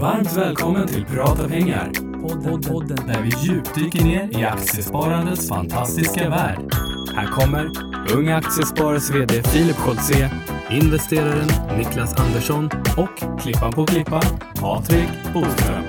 Varmt välkommen till Prata pengar. Podden, podden där vi djupdyker ner i aktiesparandets fantastiska värld. Här kommer Unga Aktiesparares VD Filip Scholtze, investeraren Niklas Andersson och klippan på klippan Patrik Boström.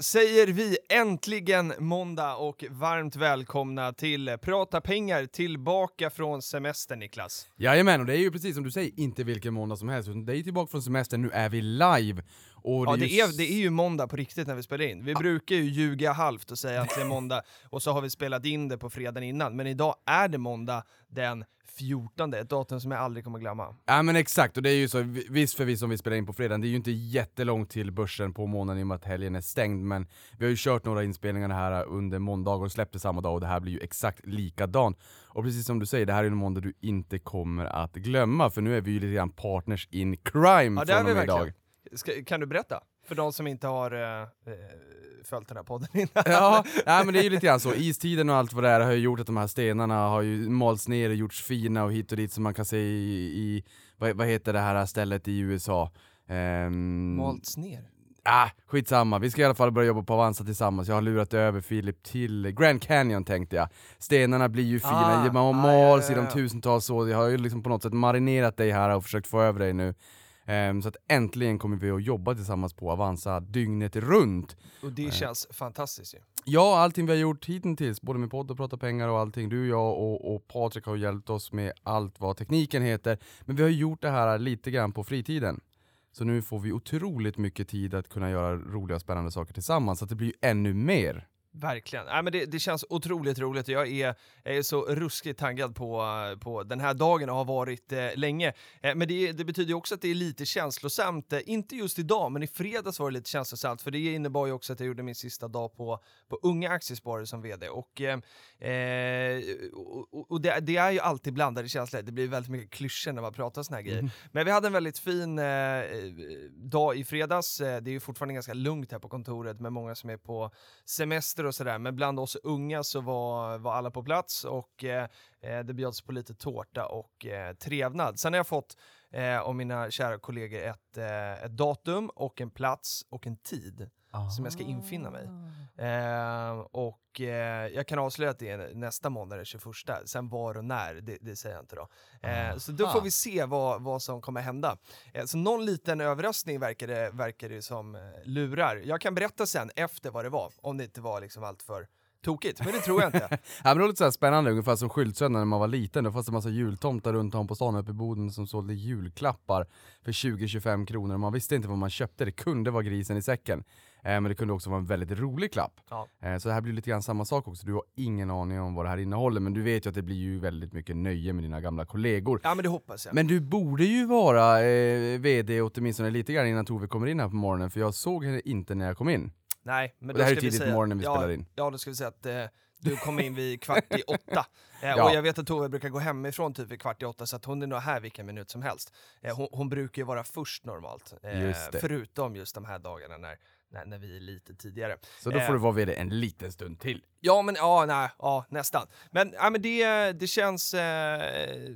Säger vi äntligen måndag och varmt välkomna till Prata pengar tillbaka från semestern Niklas. Jajamän, och det är ju precis som du säger, inte vilken måndag som helst, utan det är tillbaka från semestern, nu är vi live. Och Ja, det är det ju är, det är ju måndag på riktigt när vi spelar in. Vi brukar ju ljuga halvt och säga att det är måndag och så har vi spelat in det på fredagen innan, men idag är det måndag den 14, ett datum som jag aldrig kommer glömma. Ja men exakt, och det är ju så, vi- visst för vi som vi spelar in på fredagen, det är ju inte jättelångt till börsen på månaden i och med att helgen är stängd, men vi har ju kört några inspelningar här under måndagar och släppte samma dag och det här blir ju exakt likadant. Och precis som du säger, det här är en måndag du inte kommer att glömma, för nu är vi ju lite grann partners in crime Ja, från och med idag. Ska, kan du berätta? För de som inte har eh, eh, följt den här podden innan. Ja, nej, men det är ju lite grann så. Istiden och allt vad det är har ju gjort att de här stenarna har ju malts ner och gjorts fina och hit och dit som man kan se i, i vad, vad heter det här stället i USA? Um, Malts ner. Ah, skitsamma, vi ska i alla fall börja jobba på Avanza tillsammans. Jag har lurat över Filip till Grand Canyon tänkte jag. Stenarna blir ju fina, Ah, man ah, mals ja, ja, i de ja. tusentals år. Jag har ju liksom på något sätt marinerat dig här och försökt få över dig nu. Ehm, så att äntligen kommer vi att jobba tillsammans på Avanza dygnet runt. Och det känns fantastiskt ju. Ja, allting vi har gjort hittills, både med podd och prata pengar och allting. Du, jag och, och Patrik har hjälpt oss med allt vad tekniken heter. Men vi har gjort det här lite grann på fritiden. Så nu får vi otroligt mycket tid att kunna göra roliga och spännande saker tillsammans, så att det blir ännu mer. Verkligen. Nej, men det, det känns otroligt roligt. Jag är, jag är så ruskigt taggad på, på den här dagen och har varit eh, länge. Eh, men det, det betyder också att det är lite känslosamt. Eh, inte just idag, men i fredags var det lite känslosamt. För det innebar ju också att jag gjorde min sista dag på, på Unga Aktiesparare som VD. Och, eh, eh, och, och- och det, det är ju alltid blandade känslor. Det blir väldigt mycket klyschor när man pratar såna här grejer. Men vi hade en väldigt fin eh, dag i fredags. Det är ju fortfarande ganska lugnt här på kontoret med många som är på semester och sådär. Men bland oss unga så var, var alla på plats och eh, eh, det bjöds på lite tårta och eh, trevnad. Sen har jag fått eh, av mina kära kollegor ett, eh, ett datum och en plats och en tid som jag ska infinna mig. Eh, och eh, jag kan avslöja att det är nästa måndag, den 21. Sen var och när, det, det säger jag inte då. Eh, så då får vi se vad, vad som kommer hända. Eh, så någon liten överraskning verkar det, verkar det som eh, lurar. Jag kan berätta sen efter vad det var, om det inte var liksom allt för tokigt, men det tror jag inte. Ja, men det lite så här spännande, ungefär som skyltsöndag när man var liten. Då fanns det en massa jultomtar runt om på stan uppe i Boden som sålde julklappar för 20-25 kronor. Man visste inte vad man köpte, det kunde vara grisen i säcken. Eh, men det kunde också vara en väldigt rolig klapp. Ja. Eh, så det här blir lite grann samma sak också. Du har ingen aning om vad det här innehåller, men du vet ju att det blir ju väldigt mycket nöje med dina gamla kollegor. Ja, men det hoppas jag. Men du borde ju vara eh, VD åtminstone lite grann innan Tove kommer in här på morgonen, för jag såg henne inte när jag kom in. Nej, men Och det här är tidigt på morgonen vi ja, spelar in. Ja, då ska vi säga att eh, du kom in vid kvart i åtta. Eh, Ja. Och jag vet att Tove brukar gå hemifrån typ vid kvart i åtta, så att hon är nog här vilken minut som helst. Eh, hon, hon brukar ju vara först normalt, eh, Just förutom just de här dagarna när, när, när vi är lite tidigare. Så då Eh, får du vara VD en liten stund till. Ja, men ja, nej, ja, nästan. Men, ja, men det, det känns... Eh,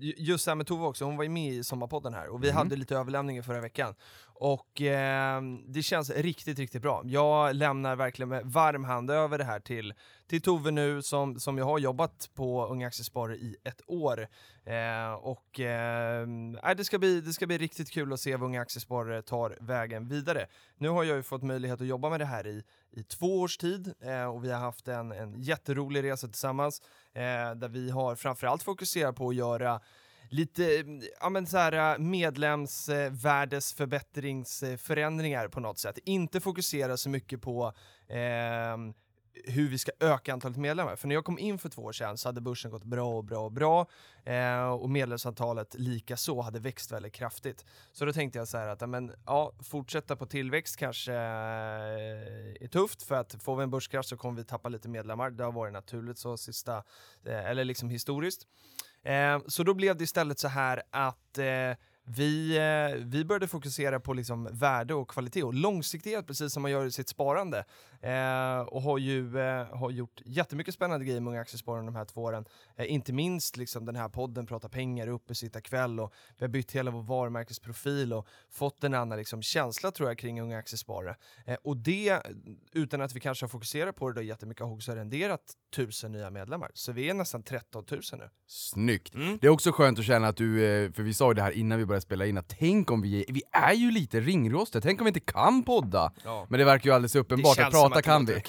ju- just det här med Tove också, hon var ju med i Sommarpodden här och vi hade lite överlämningar förra veckan. Och eh, det känns riktigt, riktigt bra. Jag lämnar verkligen med varm hand över det här till, till Tove nu som, som jag har jobbat på Unga Aktiesparare i ett år. Eh, och eh, det, ska bli, det ska bli riktigt kul att se vad Unga Aktiesparare tar vägen vidare. Nu har jag ju fått möjlighet att jobba med det här i, i två års tid eh, och vi har haft en, en jätterolig resa tillsammans eh, där vi har framförallt fokuserat på att göra lite mm, ja, men så här, äh, medlemsvärdesförbättringsförändringar på något sätt. Inte fokusera så mycket på eh, hur vi ska öka antalet medlemmar. För när jag kom in för två år sedan så hade börsen gått bra och bra och bra eh, och medlemsantalet lika så hade växt väldigt kraftigt. Så då tänkte jag så här att ja, men, ja, fortsätta på tillväxt kanske eh, är tufft för att får vi en börskrasch så kommer vi tappa lite medlemmar. Det har varit naturligt så sista, eh, eller liksom historiskt. Eh, så då blev det istället så här att eh, vi, eh, vi började fokusera på liksom värde och kvalitet och långsiktighet, precis som man gör i sitt sparande. Eh, och har ju eh, har gjort jättemycket spännande grejer med Unga Aktiesparare de här två åren. Eh, inte minst liksom den här podden Prata pengar, uppe sitta kväll och vi har bytt hela vår varumärkesprofil och fått en annan liksom, känsla tror jag kring Unga Aktiesparare. Eh, och det, utan att vi kanske har fokuserat på det då jättemycket, har också renderat tusen nya medlemmar. Så vi är nästan 13 000 nu. Snyggt! Mm. Det är också skönt att känna att du, eh, för vi sa ju det här innan vi började spela in, att tänk om vi, vi är ju lite ringrostiga, tänk om vi inte kan podda! Ja. Men det verkar ju alldeles uppenbart, att prata det kan vi.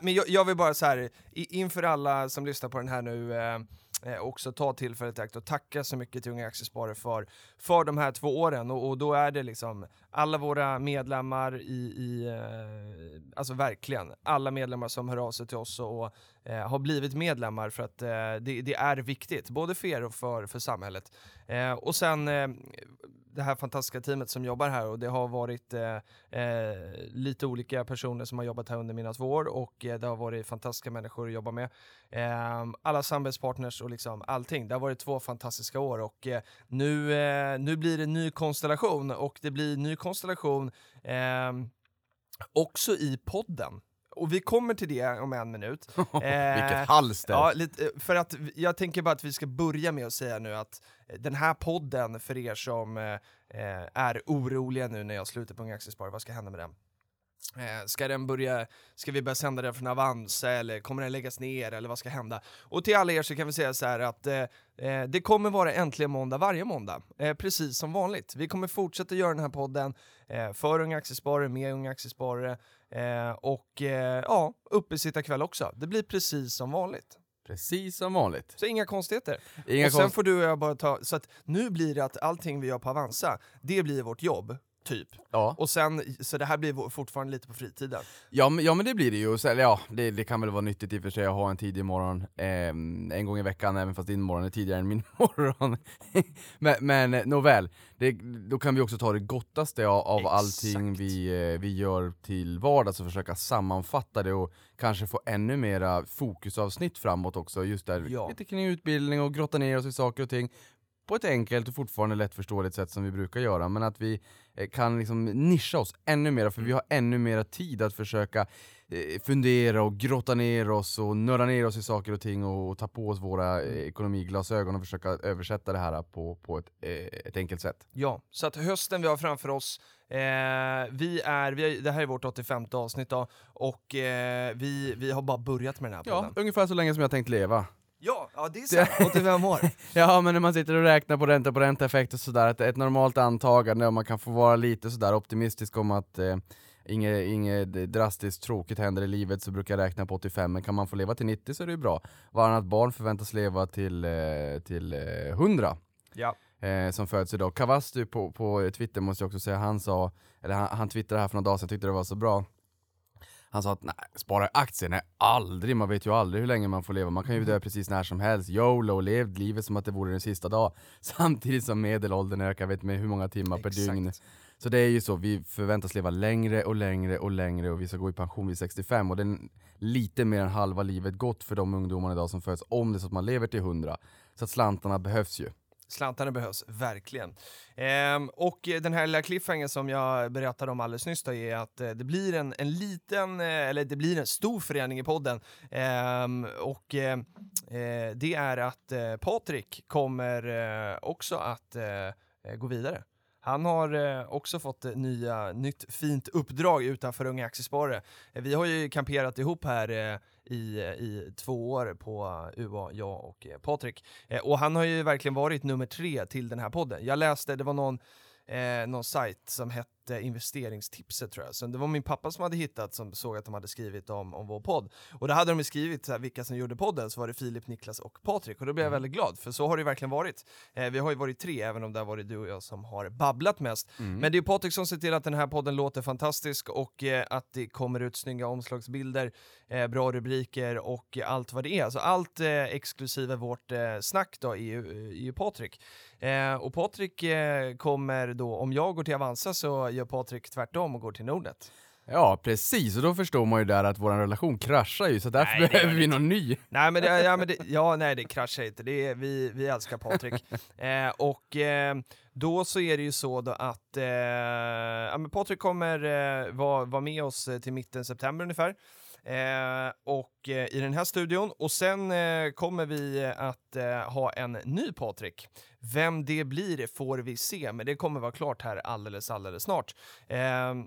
men jag, jag vill bara så här, inför alla som lyssnar på den här nu, eh, eh, också ta tillfället i akt och tacka så mycket till Unga Aktiesparare för, för de här två åren. Och, och då är det liksom alla våra medlemmar i, i eh, alltså verkligen, alla medlemmar som hör av sig till oss och, och eh, har blivit medlemmar för att eh, det, det är viktigt, både för er och för, för samhället. Eh, och sen eh, det här fantastiska teamet som jobbar här och det har varit eh, eh, lite olika personer som har jobbat här under mina två år och eh, det har varit fantastiska människor att jobba med. Eh, alla samarbetspartners och liksom allting. Det har varit två fantastiska år och eh, nu, eh, nu blir det ny konstellation och det blir ny konstellation eh, också i podden. Och vi kommer till det om en minut. Vilket halster! Ja, lite, för att jag tänker bara att vi ska börja med att säga nu att eh, den här podden, för er som eh, eh, är oroliga nu när jag slutar på Unga Aktiesparare, vad ska hända med den? Eh, ska, den börja, ska vi börja sända den från Avanza eller kommer den läggas ner eller vad ska hända? Och till alla er så kan vi säga så här att eh, eh, det kommer vara äntligen måndag varje måndag, eh, precis som vanligt. Vi kommer fortsätta göra den här podden eh, för Unga Aktiesparare, med Unga Aktiesparare eh, och eh, ja, uppesittarkväll också. Det blir precis som vanligt. Precis som vanligt. Så inga konstigheter. Inga och sen konst... får du och jag bara ta, så att nu blir det att allting vi gör på Avanza, det blir vårt jobb, typ. ja. Och sen, så det här blir fortfarande lite på fritiden. Ja, men, ja men det blir det ju, så, eller, ja, det, det kan väl vara nyttigt i och för sig att ha en tidig morgon ehm, en gång i veckan, även fast din morgon är tidigare än min morgon. men, men eh, nåväl, det, då kan vi också ta det gottaste av, av allting vi, eh, vi gör till vardags och försöka sammanfatta det och kanske få ännu mera fokusavsnitt framåt också, just där Ja. lite kring utbildning och grotta ner oss i saker och ting på ett enkelt och fortfarande lättförståeligt sätt som vi brukar göra, men att vi eh, kan liksom nischa oss ännu mer, för vi har ännu mer tid att försöka eh, fundera och grotta ner oss och nörda ner oss i saker och ting och, ta på oss våra eh, ekonomiglasögon och försöka översätta det här på, på ett, ett enkelt sätt. Ja, så att hösten vi har framför oss, eh, vi är, vi har, det här är vårt 85 avsnitt då, och eh, vi, vi har bara börjat med den här Ja, podden. ungefär så länge som jag tänkt leva. Ja, ja det är sant, 85 år. Ja, men när man sitter och räknar på ränta på ränta-effekt och sådär, ett, ett normalt antagande och man kan få vara lite sådär optimistisk om att eh, inget, inget drastiskt tråkigt händer i livet så brukar jag räkna på 85, men kan man få leva till 90 så är det ju bra. Varannat barn förväntas leva till, eh, till eh, 100 Ja. eh, som föds idag. Kavastu på, på Twitter måste jag också säga, han sa, eller han, han twittrade här för några dagar sedan, jag tyckte det var så bra. Han sa att nej, spara i aktier, nej aldrig, man vet ju aldrig hur länge man får leva, man kan ju dö precis när som helst. YOLO, lev livet som att det vore den sista dag. Samtidigt som medelåldern ökar, vet med hur många timmar per Exakt. dygn. Så det är ju så, vi förväntas leva längre och längre och längre och vi ska gå i pension vid 65 och det är lite mer än halva livet gått för de ungdomarna idag som föds, om det är så att man lever till 100. Så att slantarna behövs ju. Slantarna behövs verkligen. Ehm, och den här lilla cliffhangern som jag berättade om alldeles nyss då är att eh, det blir en, en liten, eh, eller det blir en stor förändring i podden. Ehm, och eh, eh det är att eh, Patrik kommer eh, också att eh, gå vidare. Han har eh, också fått eh, nya, nytt fint uppdrag utanför Unga Aktiesparare. Eh, vi har ju kamperat ihop här i, i två år på UA, jag och Patrik. Och han har ju verkligen varit nummer tre till den här podden. Jag läste, det var någon, eh, någon sajt som hette Investeringstipset tror jag. Så det var min pappa som hade hittat som såg att de hade skrivit om, om vår podd. Och då hade de skrivit så här, vilka som gjorde podden, så var det Filip, Niklas och Patrik. Och då blev jag väldigt glad, för så har det verkligen varit. Eh, vi har ju varit tre, även om det har varit du och jag som har babblat mest. Men det är Patrik som ser till att den här podden låter fantastisk och eh, att det kommer ut snygga omslagsbilder, eh, bra rubriker och allt vad det är. Så allt eh, exklusive vårt eh, snack då är ju, är ju Patrik. Eh, och Patrik eh, kommer då, om jag går till Avanza så gör Patrik tvärtom och går till Nordnet. Ja precis, och då förstår man ju där att vår relation kraschar ju, så därför Nej, behöver vi inte. någon ny. Nej men det, ja, men det, ja, nej det kraschar inte, det är, vi, vi älskar Patrik. eh, och eh, då så är det ju så då att eh, ja, men Patrik kommer eh, vara var med oss eh, till mitten september ungefär. Eh, och eh, i den här studion. Och sen eh, kommer vi att eh, ha en ny Patrik. Vem det blir får vi se, men det kommer vara klart här alldeles, alldeles snart. Eh,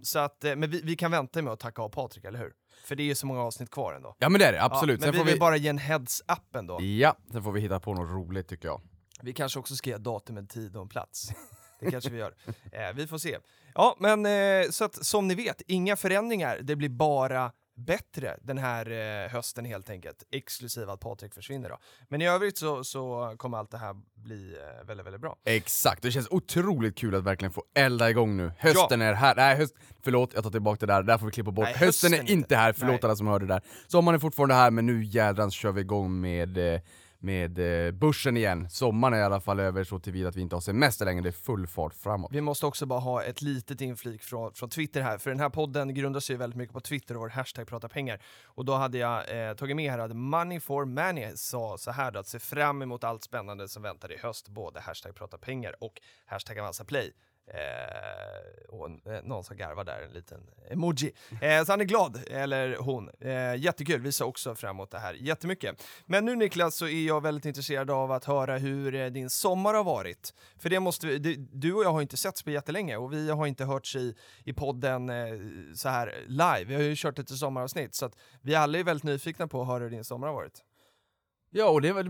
så att, eh, men vi, vi kan vänta med att tacka av Patrik, eller hur? För det är ju så många avsnitt kvar ändå. Ja men det är det, absolut. Ja, men sen vi får vill vi... bara ge en heads-up ändå. Ja, sen får vi hitta på något roligt tycker jag. Vi kanske också ska ge datum, en tid och en plats. Det kanske vi gör. Eh, vi får se. Ja, men eh, så att som ni vet, inga förändringar. Det blir bara bättre den här eh, hösten helt enkelt. Exklusive att Patrik försvinner då. Men i övrigt så, så kommer allt det här bli eh, väldigt, väldigt bra. Exakt, det känns otroligt kul att verkligen få elda igång nu. Hösten är här, nej höst, förlåt jag tar tillbaka det där, där får vi klippa bort. Nej, hösten är hösten inte här, förlåt Nej. alla som hörde det där. Sommaren är fortfarande här, men nu jädrans kör vi igång med, eh, med eh, börsen igen. Sommaren är i alla fall över så tillvida att vi inte har semester längre, det är full fart framåt. Vi måste också bara ha ett litet inflik från, från Twitter här, för den här podden grundar sig väldigt mycket på Twitter och vår hashtag prata pengar. Och då hade jag eh, tagit med här att Money for Many sa så här då, att se fram emot allt spännande som väntar i höst, både hashtag prata pengar och hashtag Avanza Play. Eh, och eh, någon som garvar där, en liten emoji. Eh, så han är glad, eller hon. Eh, jättekul, vi ser också fram emot det här jättemycket. Men nu Niklas så är jag väldigt intresserad av att höra hur eh, din sommar har varit. För det måste vi, du, du och jag har inte setts på jättelänge och vi har inte hörts i, i podden eh, så här live. Vi har ju kört lite sommaravsnitt så att vi alla är väldigt nyfikna på att höra hur din sommar har varit. Ja, och det var...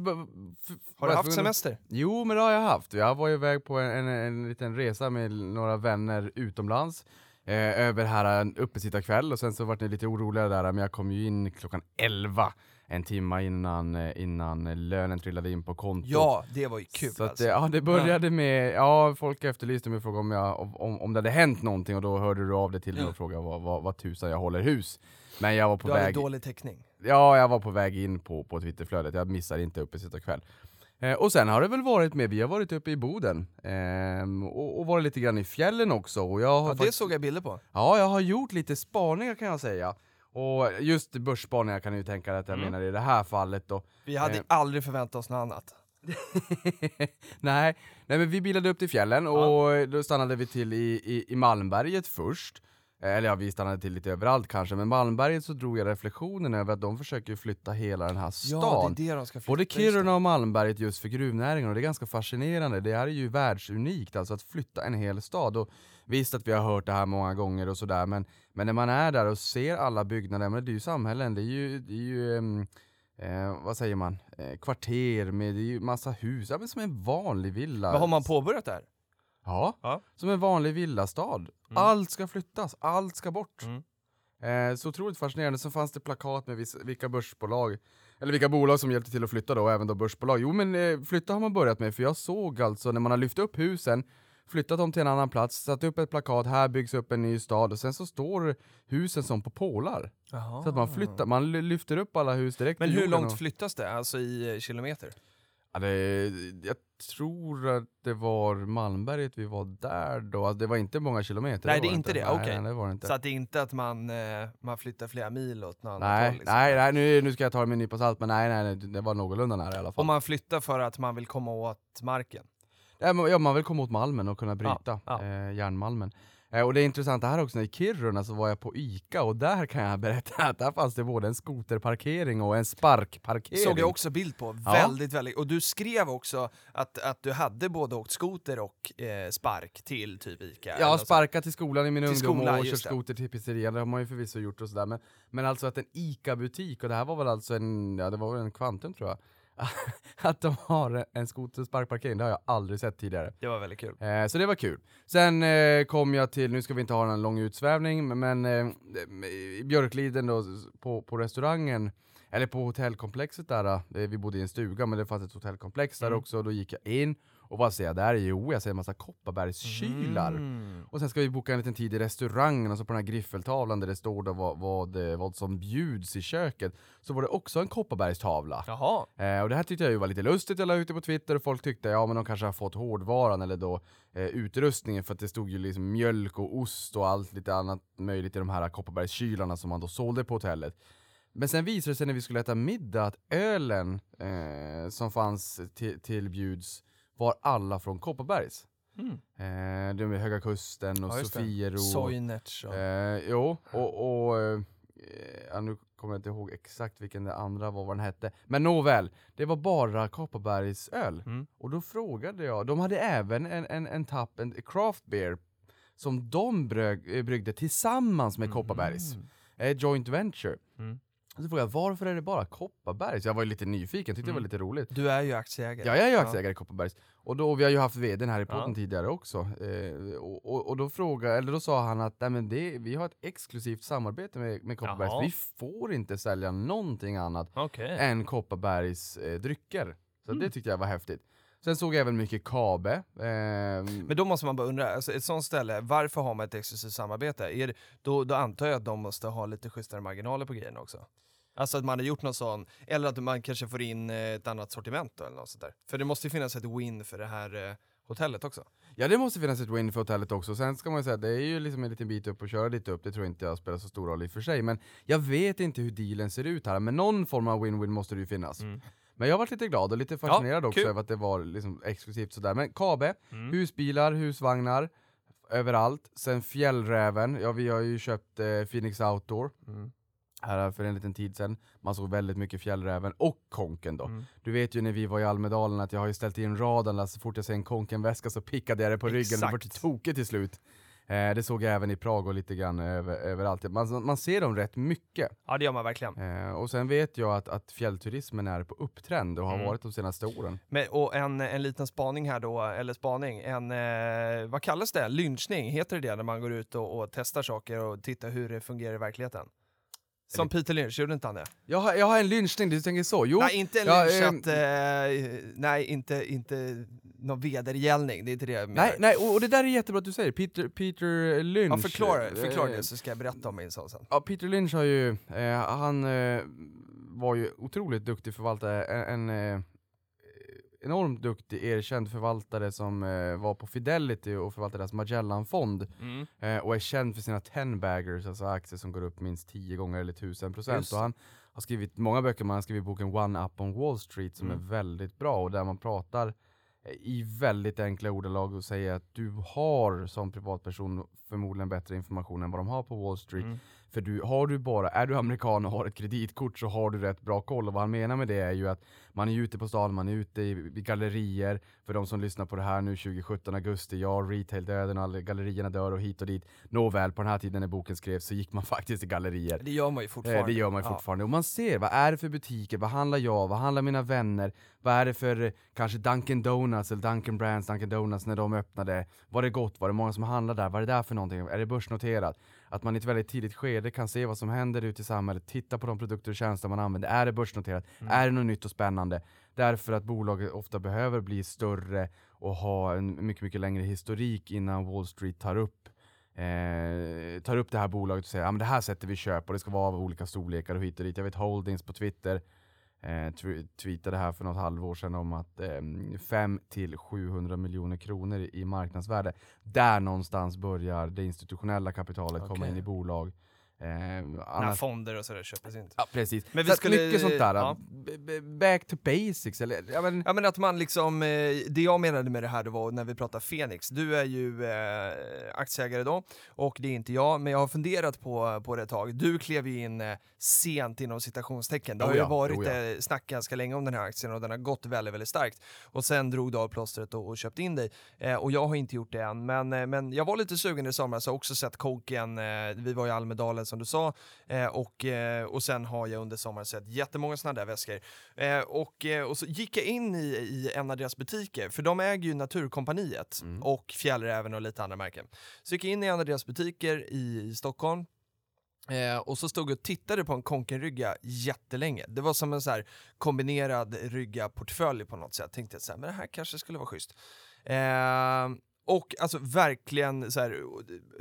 Har du haft semester? Jo, men det har jag haft. Jag var iväg på en, en, en liten resa med några vänner utomlands. Eh, över här en uppesittarkväll och sen så vart ni lite oroliga där, men jag kom ju in klockan 11 en timme innan, eh, innan lönen trillade in på kontot. Ja, det var ju kul Så att, alltså. eh, ja, det började med, ja folk efterlyste mig och frågade om, jag, om, om det hade hänt någonting och då hörde du av dig till mig och frågade vad, vad, vad tusan jag håller hus. Men jag var på Du hade väg, dålig täckning. Ja jag var på väg in på, på Twitterflödet, jag missar inte uppesittarkväll. Eh, och sen har det väl varit med, vi har varit uppe i Boden ehm, och, och varit lite grann i fjällen också. Och jag har Ja, det såg jag bilder på. Ja, jag har gjort lite spaningar kan jag säga. Och just börsspaningar kan ju tänka att jag Mm. menar i det här fallet då. Vi hade Eh. aldrig förväntat oss något annat. nej, nej, men vi bilade upp till fjällen och då stannade vi till i, i, i Malmberget först. Eh, Eller ja, vi stannade till lite överallt kanske, men Malmberget så drog jag reflektionen över att de försöker flytta hela den här stan. Ja, det är det de ska flytta. Både. Kiruna och Malmberget just för gruvnäringen och det är ganska fascinerande. Det här är ju världsunikt, alltså att flytta en hel stad. Och visst att vi har hört det här många gånger och sådär, men, men när man är där och ser alla byggnader, men det är ju samhällen, det är ju, det är ju ehm, eh, vad säger man, eh, kvarter med det är ju massa hus, ja, men som en vanlig villa. Men har man påbörjat det här? Ja, Ja. som en vanlig villastad. Allt ska flyttas, allt ska bort. Mm. Eh, så otroligt fascinerande. Så fanns det plakat med vis- vilka börsbolag, eller vilka bolag som hjälpte till att flytta då, även då börsbolag. Jo men eh, flytta har man börjat med, för jag såg alltså när man har lyft upp husen, flyttat dem till en annan plats, satt upp ett plakat, här byggs upp en ny stad, och sen så står husen som på pålar. Så att man flyttar, man ly- lyfter upp alla hus direkt Men hur långt och- flyttas det? Alltså i eh, kilometer? Ja, det, jag tror att det var Malmberget vi var där då, Alltså, det var inte många kilometer. Nej, det är inte det, Nej, okej. nej, det var det inte. Så att det är inte att man, eh, man flyttar flera mil åt något annat nej, håll? Liksom. nej, nej nu, nu ska jag ta det med en nypa salt, men nej, nej, nej, det var någorlunda nära i alla fall. Om man flyttar för att man vill komma åt marken? Ja, ja, man vill komma åt malmen och kunna bryta ja. Eh, järnmalmen. Eh, och det är intressant här också, i Kiruna så var jag på ICA och där kan jag berätta att där fanns det både en skoterparkering och en sparkparkering. Såg jag också bild på. Ja. Väldigt, väldigt. Och du skrev också att, att du hade både åkt skoter och eh, spark till typ Ica. sånt. sparkat till skolan i min Till ungdom skolan, och kört skoter till pizzerian, det har man ju förvisso gjort och sådär. Men, men alltså att en ICA-butik, och det här var väl alltså en, ja det var väl en Kvantum tror jag, att de har en skoter och sparkparkering, det har jag aldrig sett tidigare. Det var väldigt kul. Eh, så det var kul. Sen eh, kom jag till, nu ska vi inte ha en lång utsvävning, men, eh, i Björkliden då, på, på restaurangen, eller på hotellkomplexet där, eh, vi bodde i en stuga men det fanns ett hotellkomplex där Mm. också, då gick jag in Och vad säger jag där? Jo, jag ser en massa Kopparbergskylar. Mm. Och sen ska vi boka en liten tid i restaurangen och så på den här griffeltavlan där det står då vad, vad, eh, vad som bjuds i köket, så var det också en Kopparbergstavla. Jaha. Eh, och det här tyckte jag ju var lite lustigt, jag la ut det på Twitter och folk tyckte ja men de kanske har fått hårdvaran eller då eh, utrustningen för att det stod ju liksom mjölk och ost och allt lite annat möjligt i de här Kopparbergskylarna som man då sålde på hotellet. Men sen visade det sig när vi skulle äta middag att ölen eh, som fanns till, till bjuds var alla från Kopparbergs. Mm. Eh, de är Höga Kusten och Ja. Sofiero. Soinerts och... Eh, jo, och, och eh, ja, nu kommer jag inte ihåg exakt vilken det andra var vad den hette. Men nåväl, det var bara Kopparbergs öl. Mm. Och då frågade jag, de hade även en, en, en tapp, en craft beer, som de brög, eh, bryggde tillsammans med Kopparbergs. Mm. Eh, joint venture. Mm. Så frågade jag, varför är det bara Kopparbergs? Jag var ju lite nyfiken, tyckte det var Mm. lite roligt. Du är ju aktieägare. Ja, jag är ju aktieägare i Kopparbergs. Och då, vi har ju haft vdn här i podden Ja. tidigare också. Eh, och, och, och då frågade, eller då sa han att Nej, men det, vi har ett exklusivt samarbete med, med Kopparbergs. Jaha. Vi får inte sälja någonting annat Okej. än Kopparbergs eh, drycker. Så Mm. det tyckte jag var häftigt. Sen såg jag även mycket Kabe. Eh, Men då måste man bara undra, alltså ett sånt ställe, varför har man ett exklusivt samarbete? Är det, då, då antar jag att de måste ha lite schysstare marginaler på grejerna också. Alltså att man har gjort någon sån, eller att man kanske får in eh, ett annat sortiment då, eller något sånt där. För det måste ju finnas ett win för det här eh, hotellet också. Ja det måste finnas ett win för hotellet också, sen ska man ju säga det är ju liksom en liten bit upp och köra dit upp, det tror inte jag spelar så stor roll i och för sig, men jag vet inte hur dealen ser ut här, men någon form av win-win måste det ju finnas. Mm. Men jag har varit lite glad och lite fascinerad också kul. över att det var liksom exklusivt sådär, men Kabe, Mm. husbilar, husvagnar, överallt. Sen Fjällräven, ja vi har ju köpt eh, Phoenix Outdoor Mm. här för en liten tid sedan. Man såg väldigt mycket Fjällräven och Konken då. Mm. Du vet ju när vi var i Almedalen att jag har ju ställt in raden, så fort jag ser en Konken-väska så pickade jag det på ryggen och vart tokig till slut. Eh, det såg jag även i Prag och lite grann över, överallt. Man, man ser dem rätt mycket. Ja det gör man verkligen. Eh, och sen vet jag att, att fjällturismen är på upptrend och har Mm. varit de senaste åren. Men, och en, en liten spaning här då, eller spaning, en, eh, vad kallas det? Lynchning, heter det det när man går ut och, och testar saker och tittar hur det fungerar i verkligheten? Som Peter Lynch, gjorde inte han det? Jag har, jag har en lynchning, du tänker så? Jo, nej, inte en ja, lynch, ehm, att, eh, nej, inte, inte någon vedergällning, det är inte det jag menar. nej, nej och, och det där är jättebra att du säger, Peter, Peter Lynch. Ja, förklara, eh, förklara det så ska jag berätta om min sån sen. Ja, Peter Lynch har ju, eh, han eh, var ju otroligt duktig förvaltare, en, en eh, enormt duktig erkänd förvaltare som eh, var på Fidelity och förvaltade deras Magellan-fond Mm. eh, och är känd för sina 10 baggers, alltså aktier som går upp minst 10 gånger eller 1000 procent. Just Och han har skrivit många böcker, man har skrivit boken One Up on Wall Street som Mm. är väldigt bra och där man pratar Eh, i väldigt enkla ordalag och säga att du har som privatperson förmodligen bättre information än vad de har på Wall Street. Mm. För du, har du bara, är du amerikan och har ett kreditkort så har du rätt bra koll. Och vad han menar med det är ju att man är ute på stan, man är ute i, i gallerier. För de som lyssnar på det här nu 2017, augusti, ja, retail-döden och alla gallerierna dör och hit och dit. Nåväl, på den här tiden när boken skrevs så gick man faktiskt i gallerier. Det gör man ju fortfarande. Eh, det gör man ju Ja. fortfarande. Och man ser, vad är det för butiker? Vad handlar jag? Vad handlar mina vänner? Vad är det för eh, kanske Dunkin Donuts eller Dunkin Brands, Dunkin Donuts när de öppnade? Var det gott? Var det många som handlade där? Vad är det där för någonting? Är det börsnoterat? Att man i ett väldigt tidigt skede kan se vad som händer ute i samhället, titta på de produkter och tjänster man använder. Är det börsnoterat? Mm. Är det något nytt och spännande? Därför att bolaget ofta behöver bli större och ha en mycket, mycket längre historik innan Wall Street tar upp eh, tar upp det här bolaget och säger att ah, det här sätter vi köp och det ska vara av olika storlekar och hit och dit. Jag vet Holdings på Twitter eh, tw- tweetade här för något halvår sedan om att eh, 5 till 700 miljoner kronor i marknadsvärde. Där någonstans börjar det institutionella kapitalet komma Okej. in i bolag. Eh, annars, fonder och sådär köps in. ja, precis. Men vi Så skulle- mycket sånt där. ja. Back to basics. Eller, ja, men, Ja men att man liksom, eh, det jag menade med det här då var när vi pratar Fenix, du är ju eh, aktieägare då och det är inte jag, men jag har funderat på, på det ett tag. Du klev ju in eh, sent inom citationstecken. Det har Oh ju ja, varit oh ja. eh, snack ganska länge om den här aktien och den har gått väldigt, väldigt starkt. Och sen drog du av plåstret och, och köpte in dig. Eh, och jag har inte gjort det än, men, eh, men jag var lite sugen i somras, jag har också sett Koken, vi var i Almedalen som du sa, eh, och, eh, och sen har jag under sommaren sett jättemånga sådana där väskor. Eh, och, eh, och så gick jag in i, i en av deras butiker, för de äger ju Naturkompaniet Mm. och Fjällräven och lite andra märken. Så gick jag in i en av deras butiker i, i Stockholm Eh, och så stod jag och tittade på en Konken-rygga jättelänge. Det var som en så här kombinerad rygga-portfölj på något sätt. Tänkte jag så här, men det här kanske skulle vara schysst. Eh, och alltså verkligen så här,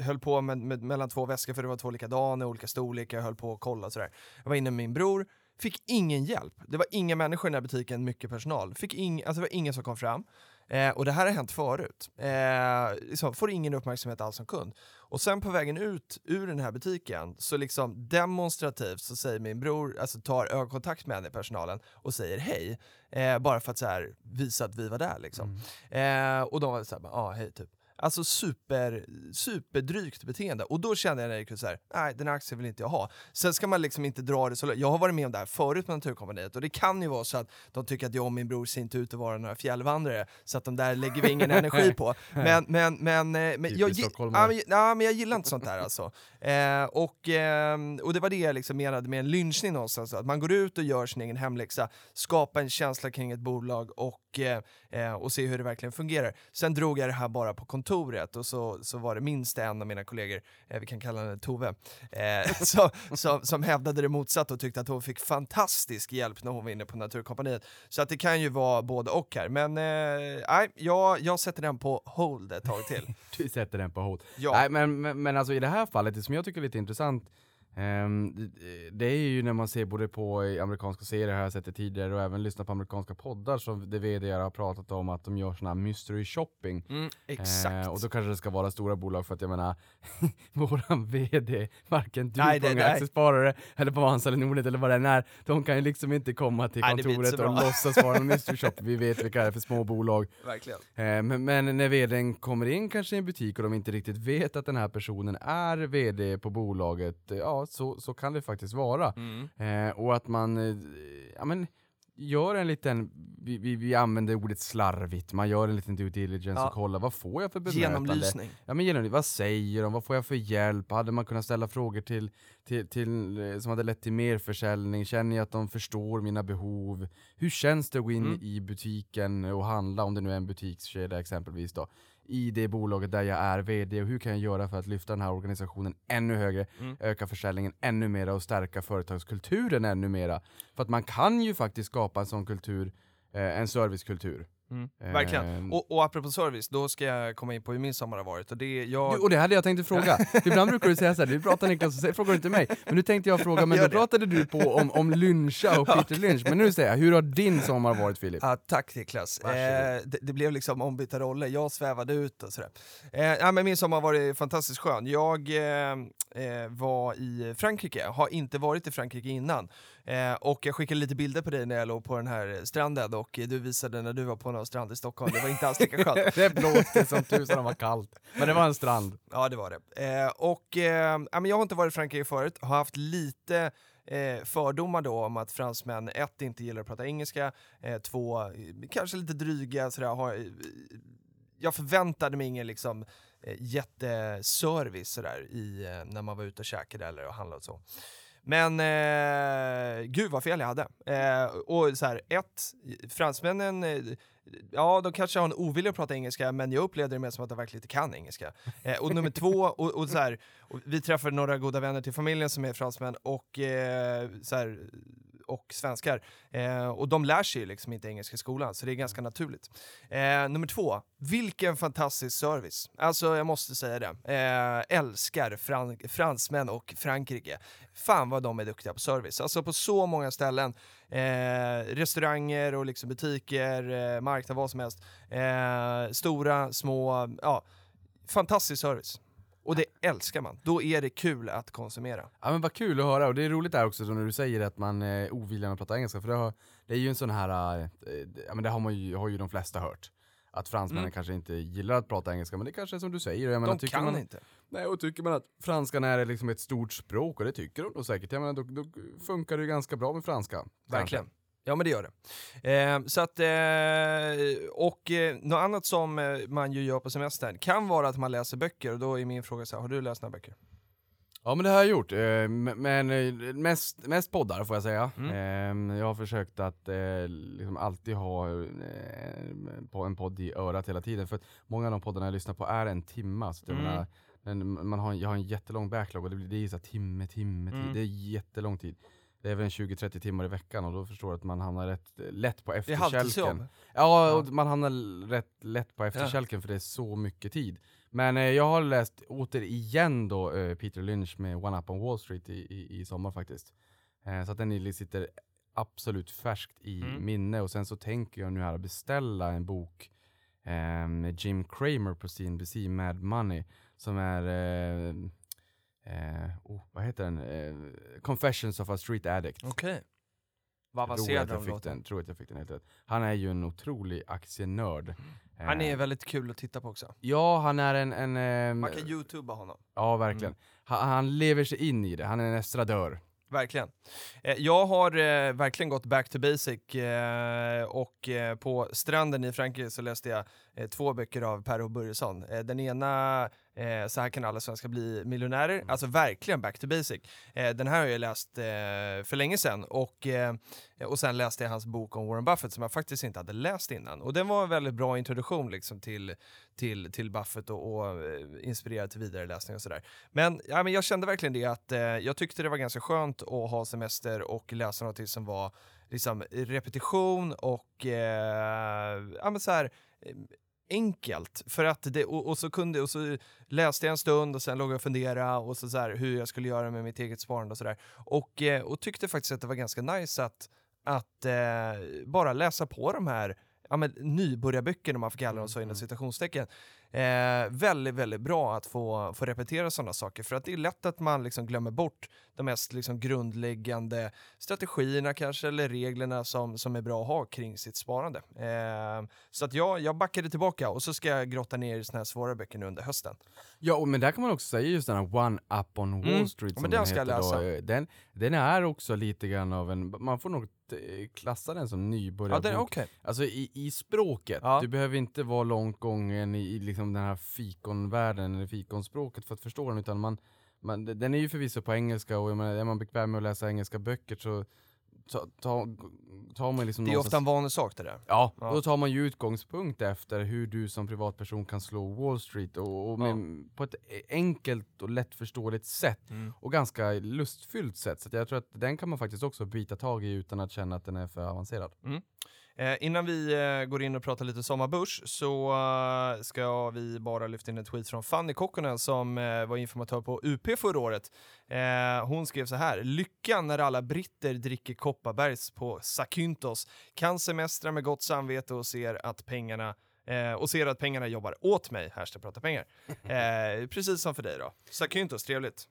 höll på med, med, mellan två väskor för det var två likadana, olika storlekar, jag höll på att kolla sådär. Jag var inne med min bror, fick ingen hjälp. Det var inga människor i den här butiken, mycket personal. Fick ing, alltså det var ingen som kom fram. Eh, och det här har hänt förut. Eh, liksom, får ingen uppmärksamhet alls som kund. Och sen på vägen ut ur den här butiken så liksom demonstrativt så säger min bror, alltså tar ögonkontakt med henne i personalen och säger hej. Eh, bara för att så här, visa att vi var där liksom. Eh, och de var såhär, ja ah, hej typ. Alltså super, superdrygt beteende. Och då kände jag när jag ut såhär, nej den här aktien vill inte jag ha. Sen ska man liksom inte dra det så långt. Jag har varit med om det här förut med Naturkompaniet och det kan ju vara så att de tycker att jag och min bror ser inte ut att vara några fjällvandrare, så att de där lägger vi ingen energi på. Men, men, men, eh, men, jag, Typiskt gi- stockholmare. ja, men, ja, men jag gillar inte sånt där alltså. Eh, och, ehm, och det var det jag liksom menade med en lynchning någonstans, att man går ut och gör sin egen hemläxa, skapar en känsla kring ett bolag och, eh, eh, och se hur det verkligen fungerar. Sen drog jag det här bara på kontoret och så, så var det minst en av mina kollegor, eh, vi kan kalla henne Tove, eh, så, som, som hävdade det motsatta och tyckte att hon fick fantastisk hjälp när hon var inne på Naturkompaniet. Så att det kan ju vara både och här, men eh, nej, jag, jag sätter den på hold ett tag till. Du sätter den på hold. Ja. Nej, men, men, men alltså i det här fallet, det som jag tycker är lite intressant, det- det är ju när man ser både på i amerikanska serier, har jag sett det tidigare, och även lyssnat på amerikanska poddar, så det vd har pratat om att de gör såna här mystery shopping. Mm, exakt. Eh, och då kanske det ska vara stora bolag för att jag menar, våran VD, varken du Nej, på Unga nej. Aktiesparare eller på Avanza eller Nordnet eller vad det än är, de kan ju liksom inte komma till Nej, kontoret så och låtsas vara en mystery shop. Vi vet vilka det är för små bolag. Verkligen. Eh, Men, men när vdn kommer in kanske i en butik och de inte riktigt vet att den här personen är vd på bolaget, eh, ja så, så kan det faktiskt vara. Mm. Eh, och att man, eh, ja men, gör en liten, vi, vi, vi använder ordet slarvigt, man gör en liten due diligence Ja. och kollar vad får jag för bemötande? Genomlysning. Ja men genom, vad säger de? Vad får jag för hjälp? Hade man kunnat ställa frågor till, till, till, eh, som hade lett till mer försäljning? Känner jag att de förstår mina behov? Hur känns det att gå in Mm. i butiken och handla, om det nu är en butikskedja exempelvis då, i det bolaget där jag är VD och hur kan jag göra för att lyfta den här organisationen ännu högre, Mm. öka försäljningen ännu mera och stärka företagskulturen ännu mera? För att man kan ju faktiskt skapa en sån kultur, eh, en servicekultur. Mm. Verkligen. Och, och apropå service, då ska jag komma in på hur min sommar har varit. Och det, jag... Du, och det hade jag tänkt fråga. Ibland brukar du säga såhär, du pratar Niklas och så frågar du inte mig. Men nu tänkte jag fråga, men då pratade du på om, om Lyncha och Peter Lynch. Men nu säger jag, hur har din sommar varit Filip? Ja, tack Niklas. Eh, det, det blev liksom ombytta roller, jag svävade ut och sådär. Eh, ja, men min sommar har varit fantastiskt skön. Jag eh, eh, var i Frankrike, har inte varit i Frankrike innan. Eh, och jag skickade lite bilder på dig när jag låg på den här stranden och du visade när du var på någon strand i Stockholm, det var inte alls lika skönt. Det blåste som tusan och var kallt. Men det var en strand. Ja, det var det. Eh, och eh, jag har inte varit i Frankrike förut, har haft lite eh, fördomar då om att fransmän ett, inte gillar att prata engelska, eh, två, kanske lite dryga sådär. Har, jag förväntade mig ingen liksom jätteservice sådär i, när man var ute och käkade eller och handlade och så. Men eh, gud vad fel jag hade. Eh, och så här, ett, fransmännen, eh, ja de kanske har en ovilja att prata engelska, men jag upplevde det mer som att de verkligen inte kan engelska. Eh, och nummer två, och, och så här, och vi träffade några goda vänner till familjen som är fransmän och, eh, så här, och svenskar. Eh, och de lär sig liksom inte engelska i skolan, så det är ganska naturligt. Eh, nummer två, vilken fantastisk service. Alltså jag måste säga det. Eh, älskar fran fransmän och Frankrike. Fan vad de är duktiga på service. Alltså på så många ställen. Eh, restauranger och liksom butiker, eh, marknad, vad som helst. Eh, stora, små, ja. Fantastisk service. Och det älskar man. Då är det kul att konsumera. Ja men vad kul att höra, och det är roligt där också så när du säger att man är ovillig att prata engelska, för det, har, det är ju en sån här, eh, ja men det har, man ju, har ju de flesta hört. Att fransmännen Mm. kanske inte gillar att prata engelska, men det kanske är som du säger. Jag menar, De tycker kan man, inte. Nej, och tycker man att franskan är liksom ett stort språk, och det tycker de nog säkert, jag menar, då, då funkar det ju ganska bra med franska. kanske. Ja men det gör det. Eh, så att, eh, och eh, något annat som eh, man ju gör på semestern kan vara att man läser böcker och då är min fråga så här, har du läst några böcker? Ja men det har jag gjort, eh, men eh, mest, mest poddar får jag säga. Mm. Eh, Jag har försökt att liksom alltid ha en podd i örat hela tiden, för att många av de poddarna jag lyssnar på är en timma, så Mm. menar, Men man har, jag har en jättelång backlog och det blir det är så timme, timme, tid. Mm. Det är jättelång tid. Det är väl en 20-30 timmar i veckan och då förstår du att man hamnar rätt lätt på efterkälken. Ja, Ja. och man hamnar rätt lätt på efterkälken för det är så mycket tid. Men eh, jag har läst återigen då eh, Peter Lynch med One Up on Wall Street i, i, i sommar faktiskt. Eh, så att den sitter absolut färskt i Mm. minne och sen så tänker jag nu här att beställa en bok eh, med Jim Cramer på CNBC, Mad Money, som är eh, eh, oh, vad heter den? Eh, Confessions of a Street Addict. Okej. Vad Tror avancerad den, tror att jag fick den helt rätt. Han är ju en otrolig aktienörd. Han Eh, är väldigt kul att titta på också. Ja, han är en... en ehm, Man kan youtuba honom. ja, verkligen. Han, han lever sig in i det, han är en estradör. Verkligen. Eh, jag har eh, verkligen gått back to basic eh, och eh, på stranden i Frankrike så läste jag eh, två böcker av Per O. Börjesson. Eh, den ena, eh, Så här kan alla svenskar bli miljonärer, alltså verkligen back to basic. Eh, den här har jag läst eh, för länge sedan och, eh, och sen läste jag hans bok om Warren Buffett som jag faktiskt inte hade läst innan. Och den var en väldigt bra introduktion liksom, till, till, till Buffett och, och eh, inspirerad till vidare läsning och sådär. Men, ja, men jag kände verkligen det att eh, jag tyckte det var ganska skönt att ha semester och läsa något som var liksom repetition och ja, men så här, enkelt. För att det, och, och, så kunde, och så läste jag en stund och sen låg jag och funderade och så, så här, hur jag skulle göra med mitt eget sparande och sådär. Och, eh, och tyckte faktiskt att det var ganska nice att, att eh, bara läsa på de här ja, men, nybörjarböckerna om man får kalla dem så inom citationstecken. Eh, väldigt, väldigt bra att få, få repetera sådana saker för att det är lätt att man liksom glömmer bort de mest liksom grundläggande strategierna kanske eller reglerna som, som är bra att ha kring sitt sparande. Eh, så att jag, jag backade tillbaka och så ska jag grotta ner i såna här svåra böcker nu under hösten. Ja, och, men där kan man också säga just den här One Up on Wall Mm. Street Ja, som men den den ska jag heter då, läsa. eh, den, den är också lite grann av en, man får nog eh, klassa den som Ja, nybörjarbok. den, okay. Alltså i, i språket, Ja. du behöver inte vara långt gången i, i liksom den här fikonvärlden eller fikonspråket för att förstå den utan man, man den är ju förvisso på engelska och jag menar, är man bekväm med att läsa engelska böcker så ta, ta, tar man liksom Det är någonstans- ofta en vanlig sak det där. Ja, Ja. och då tar man ju utgångspunkt efter hur du som privatperson kan slå Wall Street och, och med, på ett enkelt och lättförståeligt sätt Mm. och ganska lustfyllt sätt. Så att jag tror att den kan man faktiskt också bita tag i utan att känna att den är för avancerad. Eh, innan vi eh, går in och pratar lite sommarbörs så eh, ska vi bara lyfta in en tweet från Fanny Kokkonen som var informatör på UP förra året. Hon skrev så här. Lyckan när alla britter dricker Kopparbergs på Zakynthos, kan semestra med gott samvete och ser att pengarna och ser att pengarna jobbar åt mig, hashtag prata pengar. Precis som för dig då. Zakynthos, trevligt.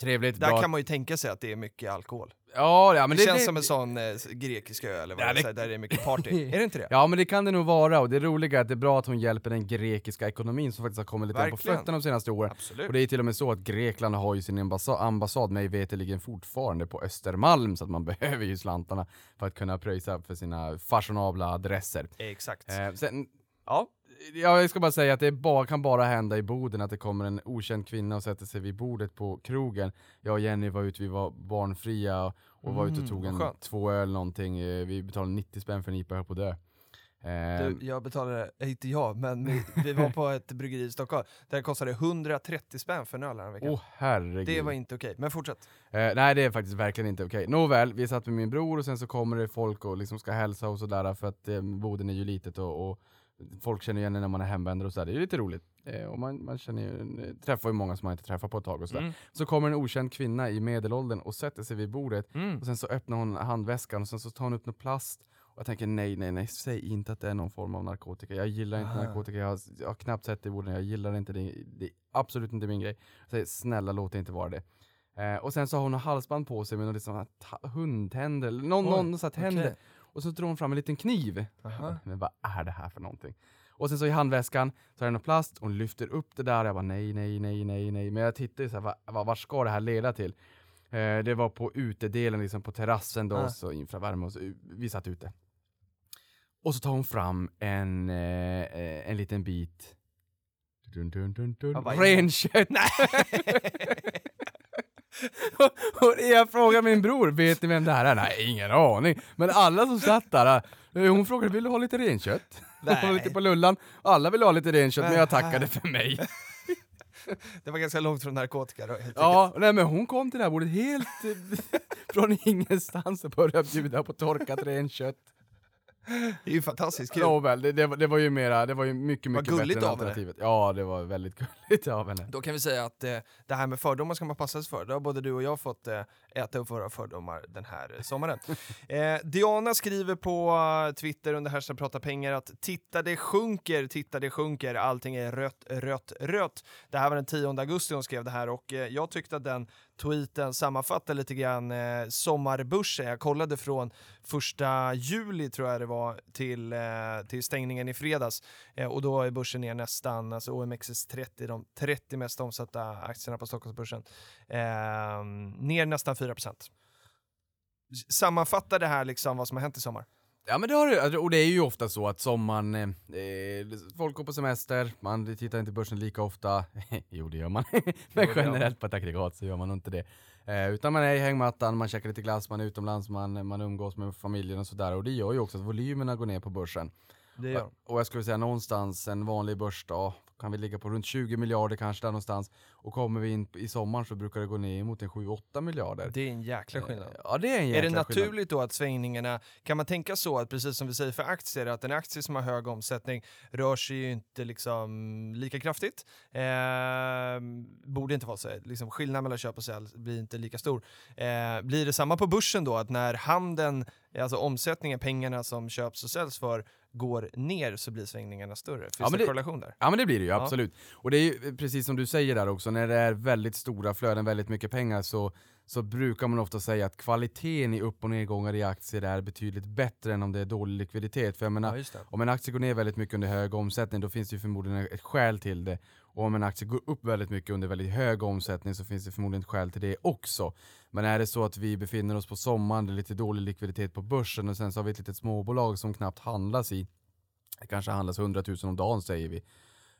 Trevligt, Där bra. kan man ju tänka sig att det är mycket alkohol. Ja, ja, men det, det, känns det, som en sån eh, grekisk ö eller vad Ja, det... här, där det är mycket party. är det inte det? Ja men det kan det nog vara, och det roliga är att det är bra att hon hjälper den grekiska ekonomin som faktiskt har kommit lite på fötterna de senaste åren. Absolut. Och det är till och med så att Grekland har ju sin ambassad, ambassad mig veterligen fortfarande på Östermalm, så att man behöver ju slantarna för att kunna pröjsa för sina fashionabla adresser. Exakt. Eh, sen, Ja. Ja, jag ska bara säga att det bara, kan bara hända i Boden att det kommer en okänd kvinna och sätter sig vid bordet på krogen. Jag och Jenny var ute, vi var barnfria och, och var ute och Mm, tog vad en skönt. två öl någonting. Eh, Vi betalade 90 spänn för en IPA, höll på att dö. Du, jag betalade, eh, inte jag, men vi, vi var på ett bryggeri i Stockholm där det kostade 130 spänn för en öl den veckan. Åh herregud. det var inte okej, men fortsätt. Eh, nej det är faktiskt verkligen inte okej. Nåväl, vi satt med min bror och sen så kommer det folk och liksom ska hälsa och sådär för att eh, Boden är ju litet och, och folk känner igen en när man är hemvändare och sådär. Det är lite roligt. Eh, och man, man känner ju, eh, träffar ju många som man inte träffat på ett tag och sådär. Mm. Så kommer en okänd kvinna i medelåldern och sätter sig vid bordet Mm. och sen så öppnar hon handväskan och sen så tar hon upp något plast och jag tänker nej, nej, nej, säg inte att det är någon form av narkotika. Jag gillar inte Ah. narkotika, jag har, jag har knappt sett det i borden, jag gillar inte det, det är absolut inte min grej. Jag säger snälla låt det inte vara det. Eh, och sen så har hon halsband på sig med någon liksom hundtänder, någon, Oj, någon så här tänder. okej. Och så drar hon fram en liten kniv. Aha. Men vad är det här för någonting? Och sen så i handväskan så är det någon plast, hon lyfter upp det där, jag bara nej, nej, nej, nej, nej. Men jag tittar ju så här, vad, vad, vad ska det här leda till? Eh, det var på utedelen, liksom på terrassen då, så infravärme och så, vi satt ute. Och så tar hon fram en, eh, eh, en liten bit renkött. och jag frågar min bror, vet ni vem det här är? Nej, ingen aning. Men alla som satt där, eh, hon frågade, vill du ha lite renkött? Hon var Nej. lite på lullan. Alla ville ha lite renkött, men jag tackade för mig. det var ganska långt från narkotika då, Ja, nej men hon kom till det här bordet helt eh, från ingenstans och började bjuda på torkat renkött. Det är ju fantastiskt kul. Nåväl, det, det, var- det var ju mera, det var ju mycket, mycket bättre gulligt än alternativet. Ja, det var väldigt gulligt av henne. Då kan vi säga att eh, det här med fördomar ska man passa sig för. Det har både du och jag fått eh, äta upp våra fördomar den här sommaren. eh, Diana skriver på eh, Twitter under hashtag prata pengar att titta det sjunker, titta det sjunker, allting är rött, rött, rött. Det här var den 10 augusti hon skrev det här och eh, jag tyckte att den tweeten sammanfattar lite grann eh, sommarbörsen. Jag kollade från första juli tror jag det var till, eh, till stängningen i fredags eh, och då är börsen ner nästan, alltså OMXS30, de 30 mest omsatta aktierna på Stockholmsbörsen, eh, ner nästan 4% Sammanfatta det här liksom vad som har hänt i sommar. Ja men det har det, och det är ju ofta så att sommaren, eh, eh, folk går på semester, man tittar inte börsen lika ofta, jo det gör man, men generellt på ett aggregat så gör man inte det. Eh, utan man är i hängmattan, man käkar lite glass, man är utomlands, man, man umgås med familjen och sådär. Och det gör ju också att volymerna går ner på börsen. Det gör Och jag skulle säga någonstans en vanlig börsdag kan vi ligga på runt 20 miljarder kanske där någonstans. Och kommer vi in i sommaren så brukar det gå ner mot en 7-8 miljarder. Det är en jäkla skillnad. Eh, Ja det är en Är jäkla det skillnad. naturligt då att svängningarna, kan man tänka så att precis som vi säger för aktier, att en aktie som har hög omsättning rör sig ju inte liksom lika kraftigt. Eh, borde inte vara så. Liksom skillnaden mellan köp och sälj blir inte lika stor. Eh, blir det samma på börsen då, att när handeln, alltså omsättningen, pengarna som köps och säljs för, går ner så blir svängningarna större? Finns Ja, det det- korrelation där? Ja men det blir det ju, Ja. absolut. Och det är ju precis som du säger där också, när det är väldigt stora flöden, väldigt mycket pengar så, så brukar man ofta säga att kvaliteten i upp och nedgångar i aktier är betydligt bättre än om det är dålig likviditet. För jag menar, det. om en aktie går ner väldigt mycket under hög omsättning, då finns det ju förmodligen ett skäl till det. Och om en aktie går upp väldigt mycket under väldigt hög omsättning så finns det förmodligen skäl till det också. Men är det så att vi befinner oss på sommaren, det är lite dålig likviditet på börsen och sen så har vi ett litet småbolag som knappt handlas i, det kanske handlas 100 000 om dagen säger vi.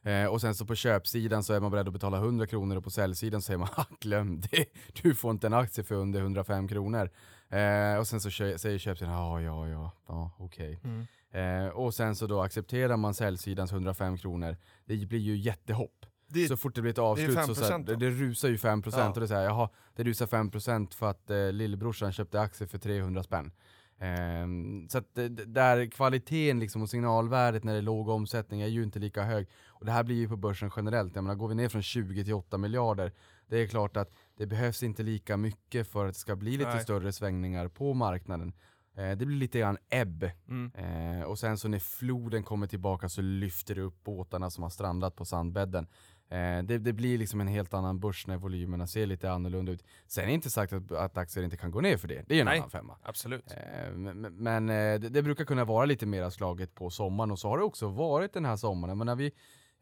Eh, och sen så på köpsidan så är man beredd att betala 100 kronor och på säljsidan säger man glöm det, du får inte en aktie för under 105 kronor. Eh, och sen så kö- säger köpsidan ja, ja, ja, ja okej. Mm. Eh, och sen så då accepterar man säljsidans 105 kronor. Det blir ju jättehop. Det, Så fort det blir ett avslut så, så här, 5% då. det, det rusar ju 5% Ja. och det är såhär, jaha, det rusar 5% för att eh, lillebrorsan köpte aktier för 300 spänn. Ehm, så att det- där kvaliteten liksom och signalvärdet när det är låg omsättning är ju inte lika hög. Och det här blir ju på börsen generellt, jag menar går vi ner från 20 till 8 miljarder, det är klart att det behövs inte lika mycket för att det ska bli lite Nej. större svängningar på marknaden. Eh, det blir lite grann ebb. mm. Eh, och sen så när floden kommer tillbaka så lyfter det upp båtarna som har strandat på sandbädden. Eh, det, det blir liksom en helt annan börs när volymerna ser lite annorlunda ut. Sen är det inte sagt att, att aktier inte kan gå ner för det, det är en Nej. annan femma. Absolut. Eh, men eh, det, det brukar kunna vara lite mera slaget på sommaren och så har det också varit den här sommaren. Men vi,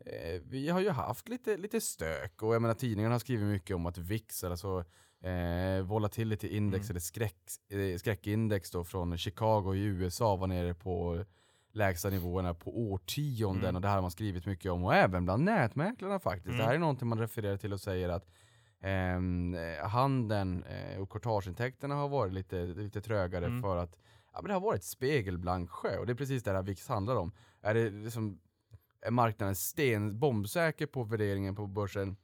eh, vi har ju haft lite, lite stök och jag menar tidningarna har skrivit mycket om att VIX, alltså eh, Volatility Index Mm. eller skräck, eh, skräckindex då från Chicago i USA var nere på lägsta nivåerna på årtionden Mm. och det här har man skrivit mycket om och även bland nätmäklarna faktiskt. Mm. Det här är någonting man refererar till och säger att ehm, eh, handeln eh, och courtageintäkterna har varit lite, lite trögare Mm. för att ja, men det har varit spegelblank sjö och det är precis det här VIX handlar om. Är, det liksom, är marknaden sten bombsäker på värderingen på börsen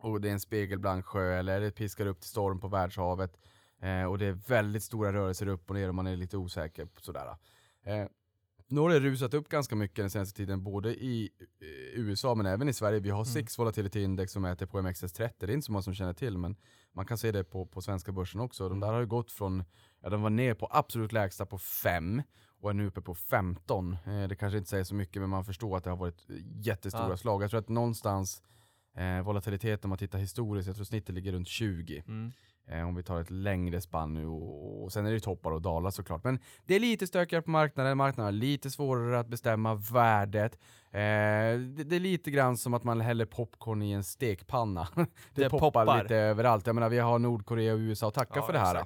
och det är en spegelblank sjö eller det piskar upp till storm på världshavet eh, och det är väldigt stora rörelser upp och ner och man är lite osäker. Sådär. Eh, nu har det rusat upp ganska mycket den senaste tiden, både i eh, USA men även i Sverige. Vi har Mm. Six Volatility Index som mäter på MXS30, det är inte så många som känner till, men man kan se det på, på svenska börsen också. Mm. De där har ju gått från, ja de var ner på absolut lägsta på 5 och är nu uppe på 15. Eh, det kanske inte säger så mycket, men man förstår att det har varit jättestora Ja. slag. Jag tror att någonstans eh, volatilitet om man tittar historiskt, jag tror snittet ligger runt 20. Mm. Eh, om vi tar ett längre spann nu och, och sen är det toppar och dalar såklart. Men det är lite stökigare på marknaden, marknaden har lite svårare att bestämma värdet. Eh, det, det är lite grann som att man häller popcorn i en stekpanna. det, Det poppar, poppar. lite överallt. Jag menar vi har Nordkorea och USA att tacka Ja, för det här.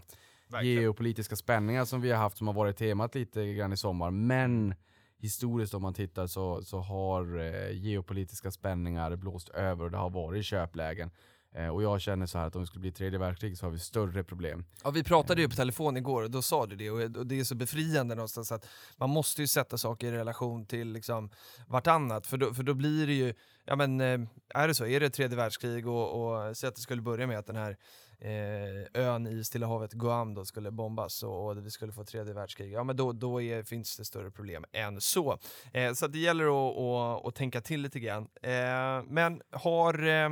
Geopolitiska spänningar som vi har haft som har varit temat lite grann i sommar. Men historiskt om man tittar så, så har eh, geopolitiska spänningar blåst över och det har varit köplägen. Eh, och jag känner så här att om det skulle bli tredje världskrig så har vi större problem. Ja, vi pratade ju på telefon igår och då sa du det och det är så befriande någonstans att man måste ju sätta saker i relation till liksom vartannat för då, för då blir det ju, ja men eh, är det så, är det tredje världskrig och, och säg att det skulle börja med att den här eh, ön i Stilla havet, Guam, då skulle bombas och, och vi skulle få tredje världskrig, ja men då, då är, finns det större problem än så. Eh, så det gäller att, att, att, tänka till lite grann. Eh, men har eh,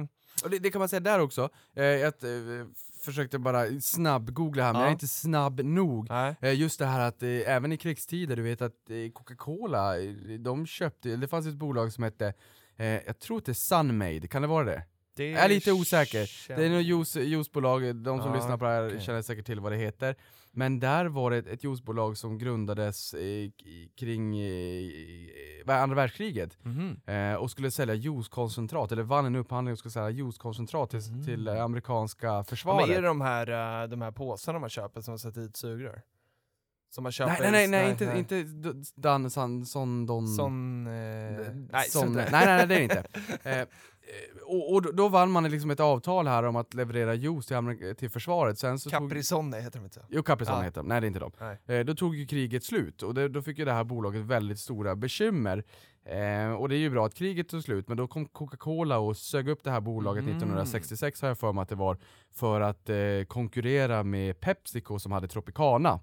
det, det, kan man säga där också, eh, jag eh, försökte bara snabb-googla här, men jag är inte snabb nog. Eh, just det här att även i krigstider, du vet att Coca-Cola, de köpte, det fanns ett bolag som hette, jag tror att det är Sunmade, kan det vara det? Det jag är lite osäker. Det är något juice, juicebolag, de som ah, lyssnar på det här okay. känner säkert till vad det heter. Men där var det ett juicebolag som grundades eh, kring eh, andra världskriget mm -hmm. eh, och skulle sälja juicekoncentrat, eller vann en upphandling och skulle sälja juicekoncentrat till, mm. till amerikanska försvaret. Ja, men är det de här, uh, de här påsarna man köper som i ett sugrör? Som man köper? Nej, nej, nej, nej, inte, inte Dan, son, son, don... Son... Eh, nej, son, nej, nej, nej, det är det inte. Eh, Eh, och, och, då vann man liksom ett avtal här om att leverera juice till, till försvaret. Sen så Caprisonne tog... heter de inte? Jo, Caprisonne ja. heter de. Nej, det är inte de. Eh, då tog ju kriget slut, och det, då fick ju det här bolaget väldigt stora bekymmer. Eh, och det är ju bra att kriget tog slut, men då kom Coca-Cola och sög upp det här bolaget mm. 1966 har jag för mig att det var, för att eh, konkurrera med Pepsico som hade Tropicana.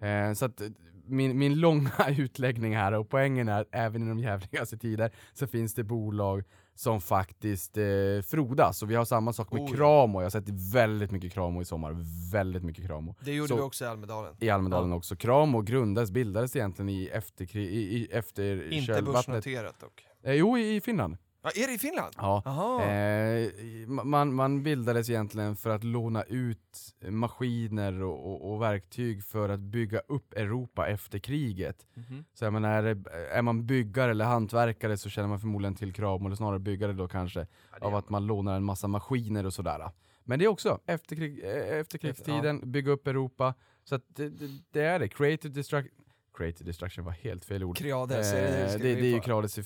Mm. Eh, så att min, min långa utläggning här, och poängen är att även i de jävligaste tider så finns det bolag som faktiskt eh, frodas. Och vi har samma sak med oh, Kramo, jag har sett väldigt mycket Kramo i sommar, väldigt mycket Kramo. Det gjorde så, vi också i Almedalen. I Almedalen ja. också. Kramo grundades, bildades egentligen i, efter, i, i efter Inte börsnoterat dock. Eh, jo, i, i Finland. Ja, är det i Finland? Ja. Eh, man, man bildades egentligen för att låna ut maskiner och, och, och verktyg för att bygga upp Europa efter kriget. Mm -hmm. Så jag menar, är, är, man byggare eller hantverkare så känner man förmodligen till Kramo, eller snarare byggare då kanske, ja, av att man lånar en massa maskiner och sådär. Men det är också efterkrig, eh, efterkrigstiden, ja. bygga upp Europa. Så det, det, det, är det, creative destruction Creative destruction var helt fel ord. Kreades, eh, det, det, det är ju kreades,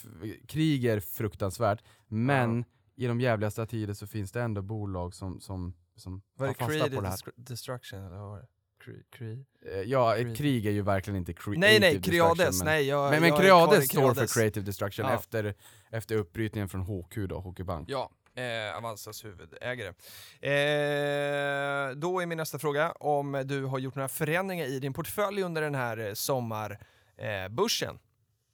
krig är fruktansvärt, men ja. i de jävligaste tider så finns det ändå bolag som, som, som tar fasta på det här. destruction eller vad var det? Cre eh, ja, Creed. krig är ju verkligen inte creative Nej nej, kreades, men, nej jag, Men, men kreades står för creative destruction ja. efter, efter uppbrytningen från HQ då, HQ Bank. Ja, eh, Avanzas huvudägare. Eh, då är min nästa fråga om du har gjort några förändringar i din portfölj under den här eh, sommarbörsen?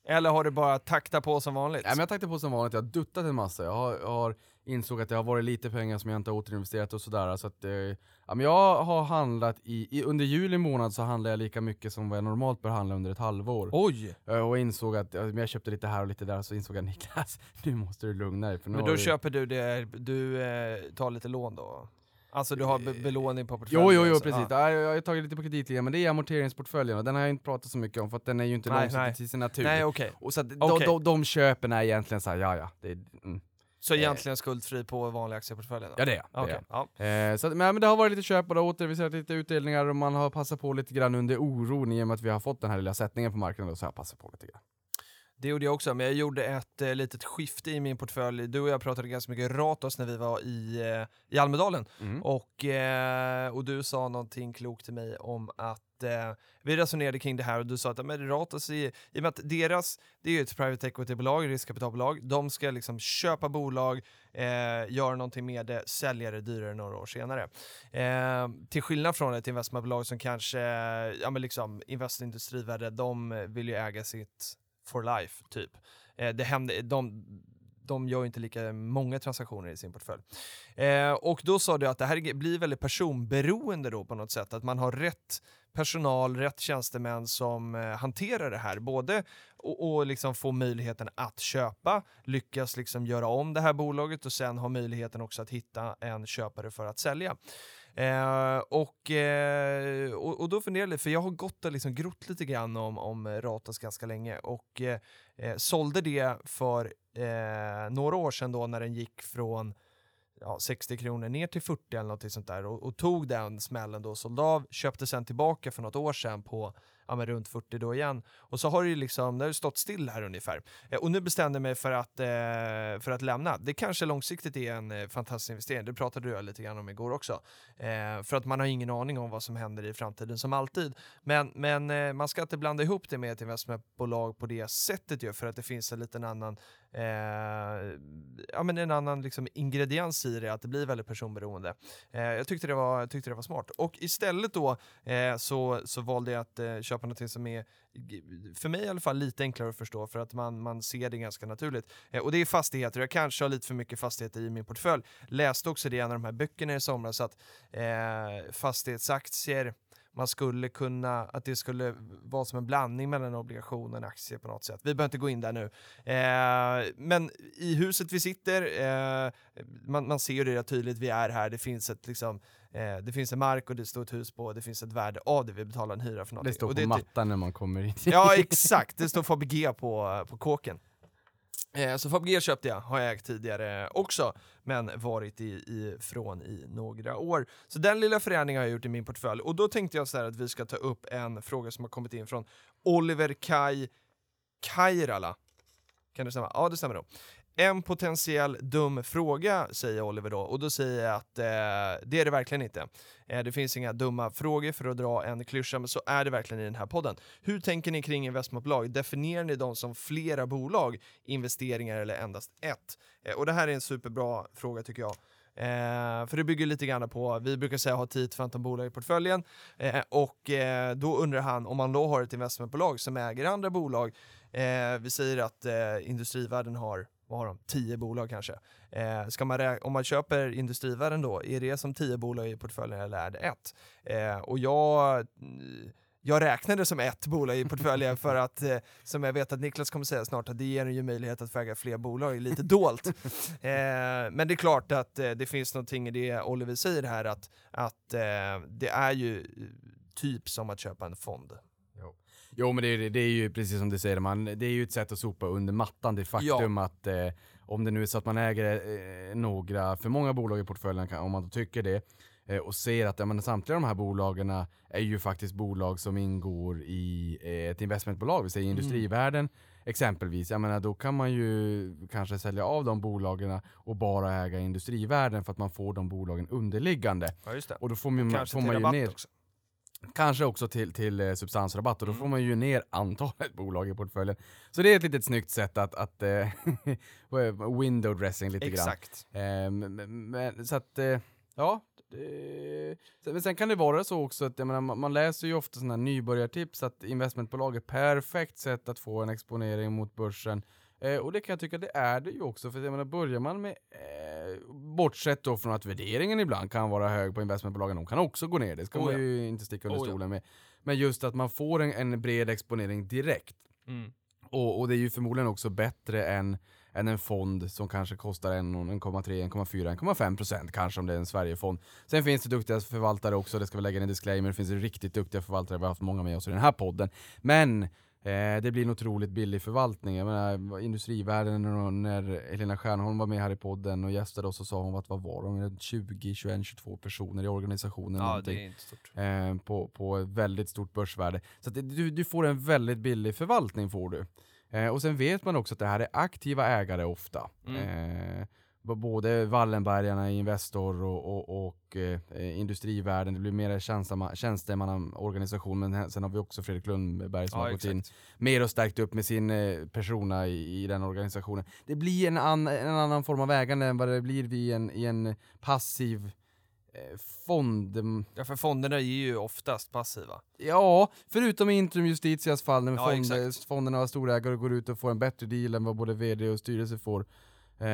Eller har du bara taktat på som vanligt? Nej, men jag taktar på som vanligt, jag har duttat en massa. Jag har, jag har insåg att det har varit lite pengar som jag inte har återinvesterat och sådär. Så att, eh, ja, men jag har handlat i, i, under juli månad så handlar jag lika mycket som vad jag normalt bör handla under ett halvår. Oj! Eh, och insåg att, ja, jag köpte lite här och lite där, så insåg jag Niklas, nu måste du lugna dig. men då köper du det, du eh, tar lite lån då? Alltså du har be belåning på portföljen? Jo, jo, jo precis. Ja. Jag, har tagit lite på kreditlinjen, men det är amorteringsportföljen och den har jag inte pratat så mycket om för att den är ju inte långsiktig till sin natur. Nej, okay. Och så att okay. de, de, de köpen är egentligen såhär, ja ja. Det, mm. Så egentligen skuldfri på vanliga aktieportföljen? Ja det är jag. Okay. Ja. Eh, så, men, men det har varit lite köp och det har lite utdelningar och man har passat på lite grann under oron i och med att vi har fått den här lilla sättningen på marknaden, så har jag passat på lite grann. Det gjorde jag också, men jag gjorde ett eh, litet skifte i min portfölj. Du och jag pratade ganska mycket Ratos när vi var i, eh, i Almedalen. Mm. Och, eh, och du sa någonting klokt till mig om att eh, vi resonerade kring det här och du sa att men Ratos, i, i och med att deras, det är ju ett private equity-bolag, riskkapitalbolag, de ska liksom köpa bolag, eh, göra någonting med det, sälja det dyrare några år senare. Eh, till skillnad från ett investmentbolag som kanske, ja men liksom Invest Industrivärde, de vill ju äga sitt for life, typ. Eh, det händer, de, de gör inte lika många transaktioner i sin portfölj. Eh, och då sa du att det här blir väldigt personberoende då på något sätt, att man har rätt personal, rätt tjänstemän som eh, hanterar det här, både och, och liksom få möjligheten att köpa, lyckas liksom göra om det här bolaget och sen ha möjligheten också att hitta en köpare för att sälja. Eh, och, eh, och, och, då funderade jag, lite, för jag har gått och liksom grott lite grann om, om Ratos ganska länge och eh, eh, sålde det för eh, några år sedan då när den gick från ja, 60 kronor ner till 40 eller något sånt där och, och, tog den smällen då, sålde av, köpte sen tillbaka för något år sedan på ja, men runt 40 då igen. Och så har det ju liksom, det har stått still här ungefär. Eh, och nu bestämde jag mig för att, eh, för att lämna. Det kanske långsiktigt är en eh, fantastisk investering, det pratade du lite grann om igår också. Eh, för att man har ingen aning om vad som händer i framtiden som alltid. Men, men eh, man ska inte blanda ihop det med ett investmentbolag på det sättet ju, för att det finns en liten annan eh, ja, men en annan liksom ingrediens i det, att det blir väldigt personberoende. Eh, jag tyckte det, var, tyckte det var smart. Och istället då eh, så, så valde jag att eh, köpa något som är, för mig i alla fall, lite enklare att förstå för att man, man ser det ganska naturligt. Eh, och det är fastigheter, jag kanske har lite för mycket fastigheter i min portfölj. Läste också det i en av de här böckerna i somras, att eh, fastighetsaktier man skulle kunna, att det skulle vara som en blandning mellan en obligation och en aktie på något sätt. Vi behöver inte gå in där nu. Eh, men i huset vi sitter, eh, man, man, ser ju det tydligt, vi är här, det finns ett liksom eh, det finns en mark och det står ett hus på, det finns ett värde av det, vi betalar en hyra för någonting. Det står på det mattan när man kommer in. ja exakt, det står Fabg på, på kåken. Eh, så Fabg köpte jag, har jag ägt tidigare också, men varit i, ifrån i några år. Så den lilla förändringen har jag gjort i min portfölj och då tänkte jag så att vi ska ta upp en fråga som har kommit in från Oliver Kai Kairala. Kan det stämma? Ja, det stämmer då. En potentiell dum fråga, säger Oliver då, och då säger jag att eh, det är det verkligen inte. Eh, det finns inga dumma frågor för att dra en klyscha, men så är det verkligen i den här podden. Hur tänker ni kring investmentbolag? Definierar ni dem som flera bolag, investeringar eller endast ett? Eh, och det här är en superbra fråga tycker jag. Eh, för det bygger lite grann på, vi brukar säga ha 10-15 bolag i portföljen eh, och eh, då undrar han om man då har ett investmentbolag som äger andra bolag. Eh, vi säger att eh, industrivärden har vad har de, tio bolag kanske. Eh, ska man om man köper industrivärden då, är det som tio bolag i portföljen eller är det ett? Eh, och jag jag räknade som ett bolag i portföljen för att, eh, som jag vet att Niklas kommer säga snart, att det ger en ju möjlighet att få äga fler bolag lite dolt. Eh, men det är klart att eh, det finns någonting i det Oliver säger här, att, att eh, det är ju typ som att köpa en fond. Jo men det är, det är ju precis som du säger, man, det är ju ett sätt att sopa under mattan det faktum ja. att eh, om det nu är så att man äger eh, några för många bolag i portföljen, om man då tycker det, eh, och ser att ja, men samtliga de här bolagen är ju faktiskt bolag som ingår i eh, ett investmentbolag, vi säger mm. industrivärden exempelvis, jag menar då kan man ju kanske sälja av de bolagen och bara äga industrivärden för att man får de bolagen underliggande. Ja, och då får man, får man ju ner, också. Kanske också till, till eh, substansrabatt och då får mm. man ju ner antalet bolag i portföljen. Så det är ett litet snyggt sätt att, att eh, window dressing lite Exakt. grann. Eh, men, så att, eh, ja. Men sen kan det vara så också att menar, man läser ju ofta sådana nybörjartips att investmentbolag är perfekt sätt att få en exponering mot börsen. Eh, och det kan jag tycka det är det ju också, för jag menar, börjar man med, eh, bortsett då från att värderingen ibland kan vara hög på investmentbolagen, de kan också gå ner, det ska oh, man ju inte sticka under oh, stolen med. Men just att man får en, en bred exponering direkt. Mm. Och, och, det är ju förmodligen också bättre än, än en fond som kanske kostar 1,3, 1,4, 1,5% kanske om det är en Sverigefond. Sen finns det duktiga förvaltare också, det ska vi lägga in en disclaimer, det finns riktigt duktiga förvaltare, vi har haft många med oss i den här podden. Men Eh, det blir en otroligt billig förvaltning. Jag menar, industrivärlden, när Helena Stjärnholm var med här i podden och gästade oss så sa hon att vad var de, 20, 21, 22 personer i organisationen. Ja, det är inte stort. Eh, på, på ett väldigt stort börsvärde. Så det, du, du får en väldigt billig förvaltning får du. Eh, och sen vet man också att det här är aktiva ägare ofta. Mm. Både Wallenbergarna i Investor och, och, och eh, industrivärlden, det blir mer tjänstemannaorganisation, men sen har vi också Fredrik Lundberg som ja, har gått in mer och stärkt upp med sin eh, persona i, i, den organisationen. Det blir en, an, en annan form av ägande än vad det blir i en, i en passiv eh, fond. Ja, för fonderna är ju oftast passiva. Ja, förutom i Intrum Justitias fall när ja, fond, fonderna har storägare och går ut och får en bättre deal än vad både vd och styrelse får. Eh,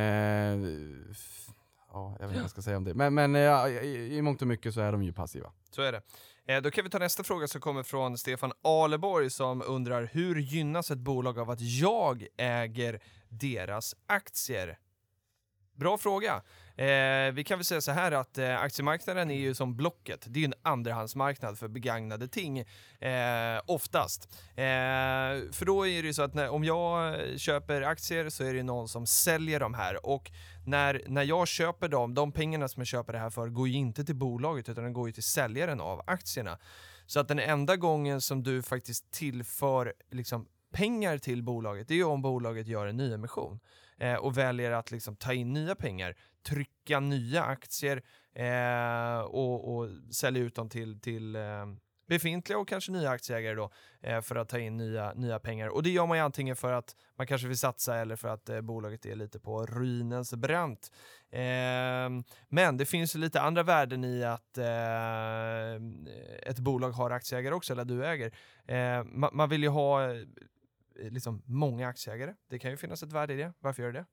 ja, jag vet inte vad jag ska säga om det. Men, men eh, ja, i, i mångt och mycket så är de ju passiva. Så är det. Eh, då kan vi ta nästa fråga som kommer från Stefan Aleborg som undrar hur gynnas ett bolag av att jag äger deras aktier? Bra fråga. Eh, vi kan väl säga så här att eh, aktiemarknaden är ju som Blocket. Det är ju en andrahandsmarknad för begagnade ting, eh, oftast. Eh, för då är det ju så att när, om jag köper aktier så är det någon som säljer de här och när, när jag köper dem, de pengarna som jag köper det här för går ju inte till bolaget utan de går ju till säljaren av aktierna. Så att den enda gången som du faktiskt tillför liksom, pengar till bolaget, det är ju om bolaget gör en nyemission eh, och väljer att liksom, ta in nya pengar, trycka nya aktier eh, och, och sälja ut dem till, till eh, befintliga och kanske nya aktieägare då, eh, för att ta in nya, nya pengar. Och det gör man ju antingen för att man kanske vill satsa eller för att eh, bolaget är lite på ruinens brant. Eh, men det finns ju lite andra värden i att eh, ett bolag har aktieägare också, eller du äger. Eh, ma man vill ju ha liksom många aktieägare. Det kan ju finnas ett värde i det. Varför gör det det?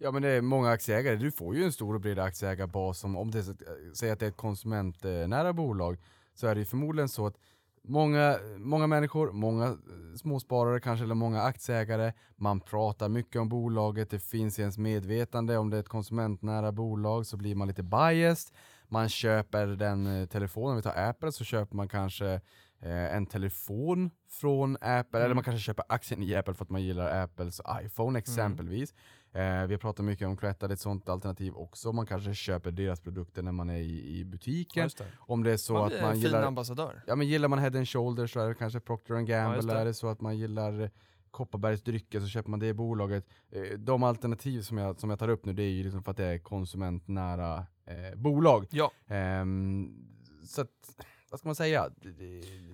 Ja men det är många aktieägare, du får ju en stor och bred aktieägarbas om, om det eh, säger att det är ett konsumentnära bolag så är det ju förmodligen så att många, många människor, många eh, småsparare kanske, eller många aktieägare, man pratar mycket om bolaget, det finns i ens medvetande, om det är ett konsumentnära bolag så blir man lite biased, man köper den eh, telefonen, om vi tar Apple så köper man kanske en telefon från Apple, mm. eller man kanske köper aktien i Apple för att man gillar Apples iPhone mm. exempelvis. Mm. Eh, vi har pratat mycket om Credit, ett sånt alternativ också. Man kanske köper deras produkter när man är i, i butiken. Det. Om det är så man att man fin gillar... ambassadör. Ja, men gillar man Head and Shoulders så är det kanske Procter Gamble. Ja, är det så att man gillar eh, Kopparbergs drycker så köper man det bolaget. Eh, de alternativ som jag, som jag tar upp nu det är ju liksom för att det är konsumentnära eh, bolag. Ja. Um, så att, vad ska man säga?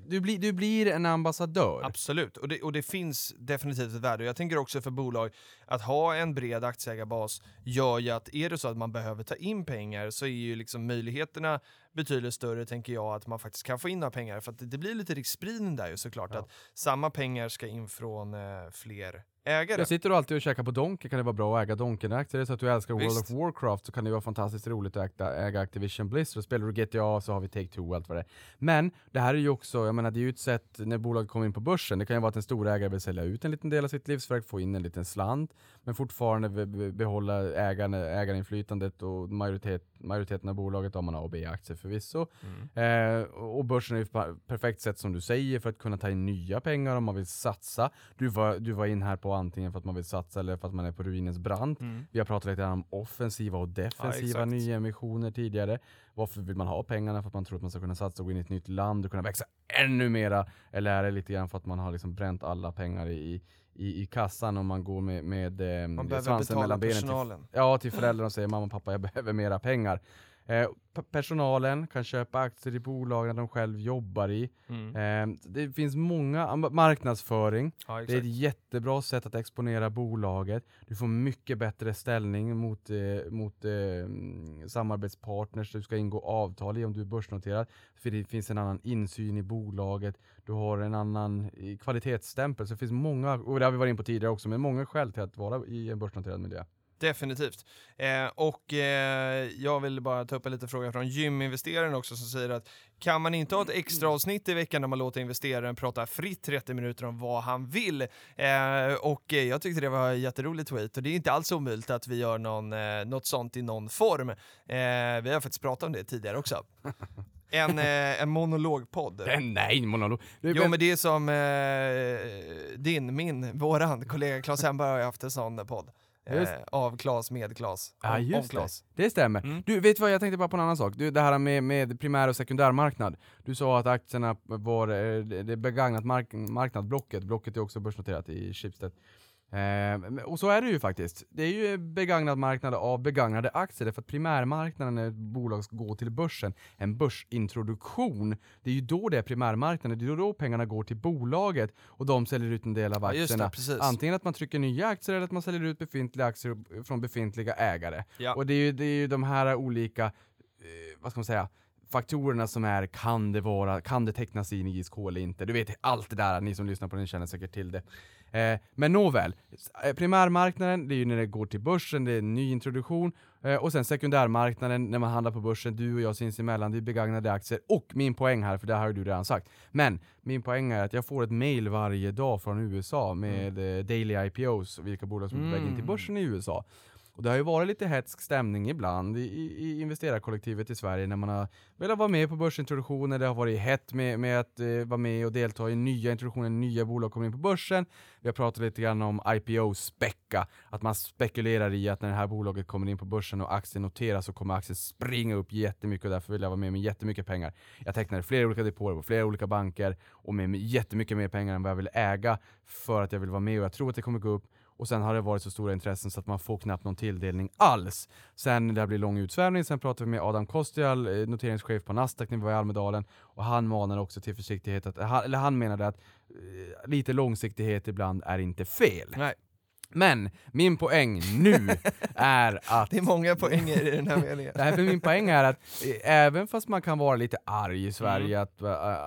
Du blir, du blir en ambassadör. Absolut, och det, och det finns definitivt ett värde. Jag tänker också för bolag, att ha en bred aktieägarbas gör ju att är det så att man behöver ta in pengar så är ju liksom möjligheterna betydligt större, tänker jag, att man faktiskt kan få in några pengar. För att det, det blir lite riskspridning där ju såklart, ja. att samma pengar ska in från eh, fler ägare. Jag sitter du alltid och käkar på Donken kan det vara bra att äga Donken-aktier. Är det så att du älskar World of Warcraft så kan det vara fantastiskt roligt att äga, Activision Blizzard. Spelar du GTA så har vi Take-Two och allt vad det är. Men det här är ju också, jag menar det är ju ett sätt när bolaget kommer in på börsen. Det kan ju vara att en stor ägare vill sälja ut en liten del av sitt livsverk, få in en liten slant, men fortfarande behålla ägarinflytandet och majoritet, majoriteten av bolaget om man har A B-aktier förvisso. Mm. Eh, och börsen är ju ett perfekt sätt som du säger för att kunna ta in nya pengar om man vill satsa. Du var, du var in här på antingen för att man vill satsa eller för att man är på ruinens brant. Mm. Vi har pratat lite om offensiva och defensiva ja, nyemissioner tidigare. Varför vill man ha pengarna? För att man tror att man ska kunna satsa och gå in i ett nytt land och kunna växa ännu mera? Eller är det lite grann för att man har liksom bränt alla pengar i, i, i kassan om man går med, med eh, man svansen mellan benen till, ja, till föräldrarna och säger mamma och pappa jag behöver mera pengar. Eh, personalen kan köpa aktier i bolag de själv jobbar i. Mm. Eh, det finns många, marknadsföring, ja, det är ett jättebra sätt att exponera bolaget. Du får mycket bättre ställning mot, eh, mot eh, samarbetspartners du ska ingå avtal i om du är börsnoterad. För det finns en annan insyn i bolaget, du har en annan kvalitetsstämpel. Så det finns många, och det har vi varit in på tidigare också, men många skäl till att vara i en börsnoterad miljö. Definitivt. Eh, och eh, jag vill bara ta upp en liten fråga från gyminvesteraren också som säger att kan man inte ha ett extra avsnitt i veckan där man låter investeraren prata fritt 30 minuter om vad han vill? Eh, och jag tyckte det var en jätterolig tweet och det är inte alls omöjligt att vi gör någon, eh, något sånt i någon form. Eh, vi har faktiskt pratat om det tidigare också. En, eh, en monologpodd. Nej, monolog. Jo, men det är som eh, din, min, våran kollega Claes Hemberg har haft en sån podd. Eh, av Klas med Klas. Ja, just det. Det stämmer. Mm. Du, vet vad, jag tänkte bara på en annan sak. Du, det här med, med primär och sekundärmarknad. Du sa att aktierna var eh, det begagnat mark marknad, Blocket. Blocket är också börsnoterat i Schibsted. Eh, och så är det ju faktiskt. Det är ju begagnad marknad av begagnade aktier, för att primärmarknaden när ett bolag ska gå till börsen, en börsintroduktion, det är ju då det är primärmarknaden, det är då pengarna går till bolaget och de säljer ut en del av aktierna. Ja, det, Antingen att man trycker nya aktier eller att man säljer ut befintliga aktier från befintliga ägare. Ja. Och det är, ju, det är ju de här olika, eh, vad ska man säga, faktorerna som är, kan det vara, kan det tecknas in i ISK eller inte? Du vet allt det där, ni som lyssnar på den känner säkert till det. Eh, men nåväl, eh, primärmarknaden, det är ju när det går till börsen, det är en ny introduktion. Eh, och sen sekundärmarknaden, när man handlar på börsen, du och jag sinsemellan, det är begagnade aktier. Och min poäng här, för det här har du redan sagt. Men min poäng är att jag får ett mail varje dag från USA med mm. daily IPOs, vilka bolag som är på väg in till mm. börsen i USA. Och det har ju varit lite hetsk stämning ibland i, i, investerarkollektivet i Sverige när man har velat vara med på börsintroduktioner, det har varit hett med, med att eh, vara med och delta i nya introduktioner, nya bolag kommer in på börsen. Vi har pratat lite grann om IPO-späcka, att man spekulerar i att när det här bolaget kommer in på börsen och aktien noteras så kommer aktien springa upp jättemycket och därför vill jag vara med med jättemycket pengar. Jag tecknade flera olika depåer på flera olika banker och med jättemycket mer pengar än vad jag vill äga för att jag vill vara med och jag tror att det kommer gå upp och sen har det varit så stora intressen så att man får knappt någon tilldelning alls. Sen det blir lång utsvävning, sen pratade vi med Adam Kostial, eh, noteringschef på Nasdaq när vi var i Almedalen, och han manade också till försiktighet, att, eller han menade att eh, lite långsiktighet ibland är inte fel. Nej. Men min poäng nu är att... Det är många poänger i den här meningen. Nej, min poäng är att eh, även fast man kan vara lite arg i Sverige Mm. att,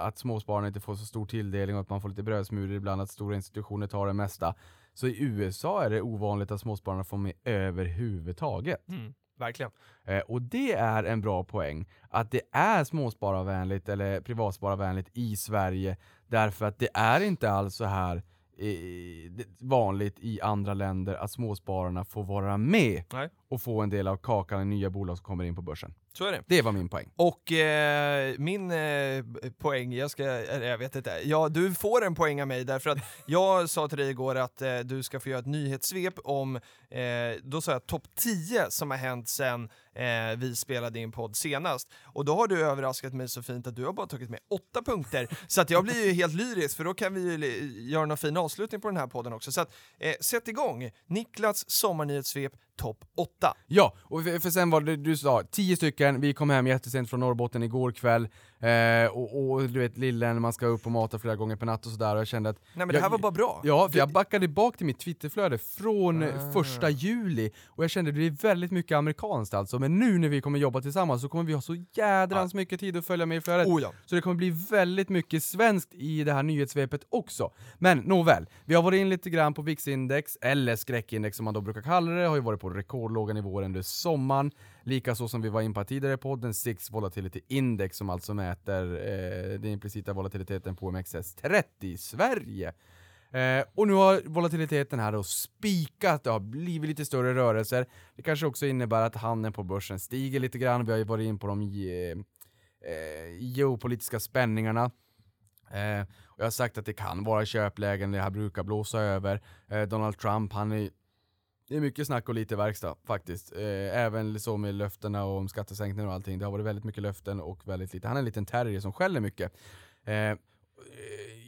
att småspararna inte får så stor tilldelning och att man får lite brödsmulor ibland, att stora institutioner tar det mesta. Så i USA är det ovanligt att småspararna får med överhuvudtaget. Mm, verkligen. Eh, och det är en bra poäng, att det är småspararvänligt eller privatspararvänligt i Sverige, därför att det är inte alls så här eh, vanligt i andra länder att småspararna får vara med Nej. och få en del av kakan i nya bolag som kommer in på börsen. Så är det. Det var min poäng. Och eh, min eh, poäng, jag ska, eller jag vet inte, ja du får en poäng av mig därför att jag sa till dig igår att eh, du ska få göra ett nyhetssvep om, eh, då sa jag topp 10 som har hänt sen eh, vi spelade in podd senast. Och då har du överraskat mig så fint att du har bara tagit med åtta punkter, så att jag blir ju helt lyrisk för då kan vi ju göra någon fin avslutning på den här podden också. Så att, eh, sätt igång! Niklas sommarnyhetssvep topp 8. Ja, och för, för sen var det du sa, tio stycken, vi kom hem jättesent från Norrbotten igår kväll, eh, och, och du vet lillen, man ska upp och mata flera gånger per natt och sådär, och jag kände att Nej men det här var bara bra. Ja, för jag backade bak till mitt Twitterflöde från Ah. första juli och jag kände att det är väldigt mycket amerikanskt alltså, men nu när vi kommer jobba tillsammans så kommer vi ha så jädrans mycket tid att följa med i flödet. Oh ja. Så det kommer bli väldigt mycket svenskt i det här nyhetssvepet också. Men nåväl, vi har varit in lite grann på VIX-index, eller skräckindex som man då brukar kalla det, har ju varit på rekordlåga nivåer under sommaren. Likaså som vi var in på tidigare i podden, SIX Volatility Index som alltså mäter eh, den implicita volatiliteten på OMXS30 i Sverige. Eh, och nu har volatiliteten här då spikat, det har blivit lite större rörelser. Det kanske också innebär att handeln på börsen stiger lite grann, vi har ju varit in på de ge- eh, geopolitiska spänningarna. Eh, och jag har sagt att det kan vara köplägen, det här brukar blåsa över. Eh, Donald Trump, han är det är mycket snack och lite verkstad faktiskt. Eh, även så med löftena om skattesänkningar och allting. Det har varit väldigt mycket löften och väldigt lite. Han är en liten terrier som skäller mycket. Eh,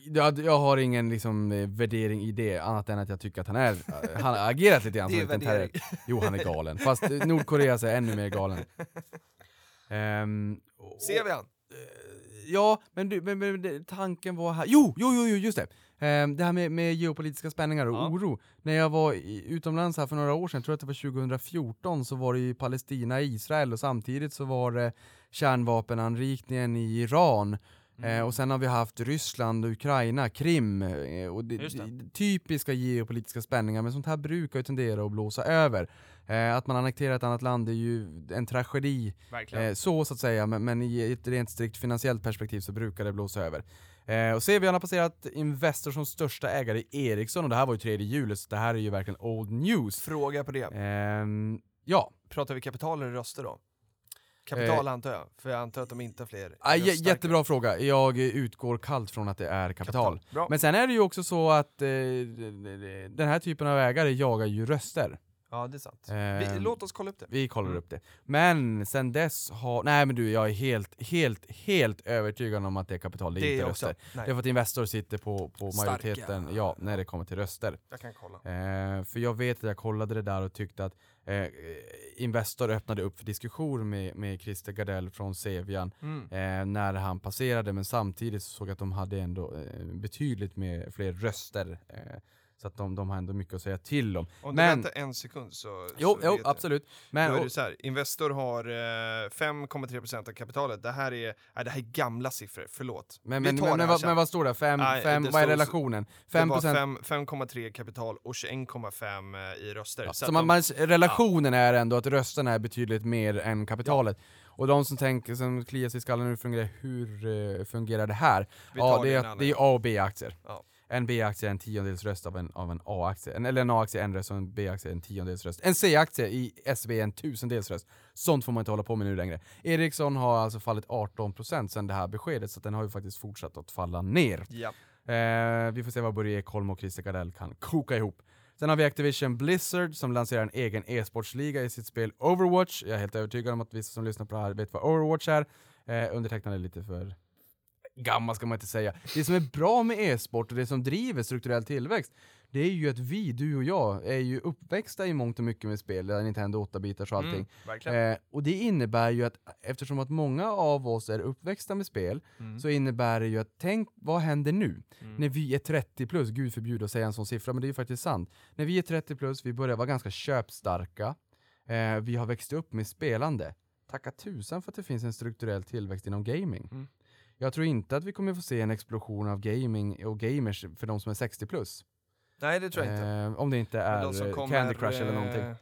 jag, har ingen liksom, eh, värdering i det, annat än att jag tycker att han är, han har agerat lite grann som en liten terrier. Jo, han är galen. Fast Nordkoreas är ännu mer galen. Och- Ser vi han? Ja, men, du, men, men tanken var här... Jo, jo, jo just det! Ehm, det här med, med geopolitiska spänningar och Ja. oro. När jag var i, utomlands här för några år sedan, jag tror att det var 2014, så var det ju Palestina, Israel och samtidigt så var det kärnvapenanrikningen i Iran. Mm. Eh, och sen har vi haft Ryssland, Ukraina, Krim eh, och det, typiska geopolitiska spänningar, men sånt här brukar ju tendera att blåsa över. Eh, att man annekterar ett annat land är ju en tragedi. Eh, så så att säga, men, men i ett rent strikt finansiellt perspektiv så brukar det blåsa över. Eh, och CVN har passerat Investor som största ägare i Ericsson och det här var ju tredje hjulet, så det här är ju verkligen old news. Fråga på det. Ehm, ja, Pratar vi kapital eller röster då? Kapital antar jag, för jag antar att de inte har fler ah, jättebra fråga. Jag eh, utgår kallt från att det är kapital. Bra. Men sen är det ju också så att eh, den här typen av ägare jagar ju röster. Ja, det är sant. Vi, Ehm, låt oss kolla upp det. Vi kollar Mm. upp det. Men sen dess har, nej men du, jag är helt, helt, helt övertygad om att det är kapital, det Det är inte också. röster. Nej. Det är för att Investor sitter på, på Starka. majoriteten, ja, när det kommer till röster. Jag kan kolla. Eh, för jag vet att jag kollade det där och tyckte att eh, Investor öppnade upp för diskussion med, med Christer Gardell från Sevian Mm. eh, när han passerade, men samtidigt så såg jag att de hade ändå eh, betydligt med fler röster. Eh, så att de, de har ändå mycket att säga till om. Om Men- du väntar en sekund så... Jo, så jo absolut. Då Men, är det så här, Investor har eh, 5,3% av kapitalet. Det här är, nej, det här är gamla siffror, förlåt. men, men, men, här vad, men vad står det? Fem, Nej, fem, det vad är relationen? Det 5 var procent? fem- 5,3 kapital och 21,5 i röster. Ja, Så så man, de- man, relationen är ändå att rösterna är betydligt mer än kapitalet. Och de som tänker, som kliar sig i skallen nu, fungerar, hur eh, fungerar det här? Ja, det är, det är. A och B-aktier. En B-aktie är en tiondels röst av en, av en A-aktie. En, eller en A-aktie är en röst och en B-aktie är en tiondels röst. En C-aktie i SEB är en tusendels röst. Sånt får man inte hålla på med nu längre. Ericsson har alltså fallit 18% sedan det här beskedet, så den har ju faktiskt fortsatt att falla ner. Ja. Eh, vi får se vad Börje Ekholm och Christer Gardell kan koka ihop. Sen har vi Activision Blizzard som lanserar en egen e-sportsliga i sitt spel Overwatch. Jag är helt övertygad om att vissa som lyssnar på det här vet vad Overwatch är. Eh, undertecknad är lite för gammal ska man inte säga. Det som är bra med e-sport och det som driver strukturell tillväxt, det är ju att vi, du och jag, är ju uppväxta i mångt och mycket med spel, Nintendo 8-bitars och allting. Mm. Eh, och det innebär ju att eftersom att många av oss är uppväxta med spel, Mm. så innebär det ju att tänk, vad händer nu? Mm. När vi är 30 plus, gud förbjude att säga en sån siffra, men det är ju faktiskt sant. När vi är 30 plus, vi börjar vara ganska köpstarka, eh, vi har växt upp med spelande. Tacka tusan för att det finns en strukturell tillväxt inom gaming. Jag tror inte att vi kommer få se en explosion av gaming och gamers för de som är 60 plus. Nej, det tror jag inte. Eh, om det inte är eh, Candy Crush eller eh, någonting.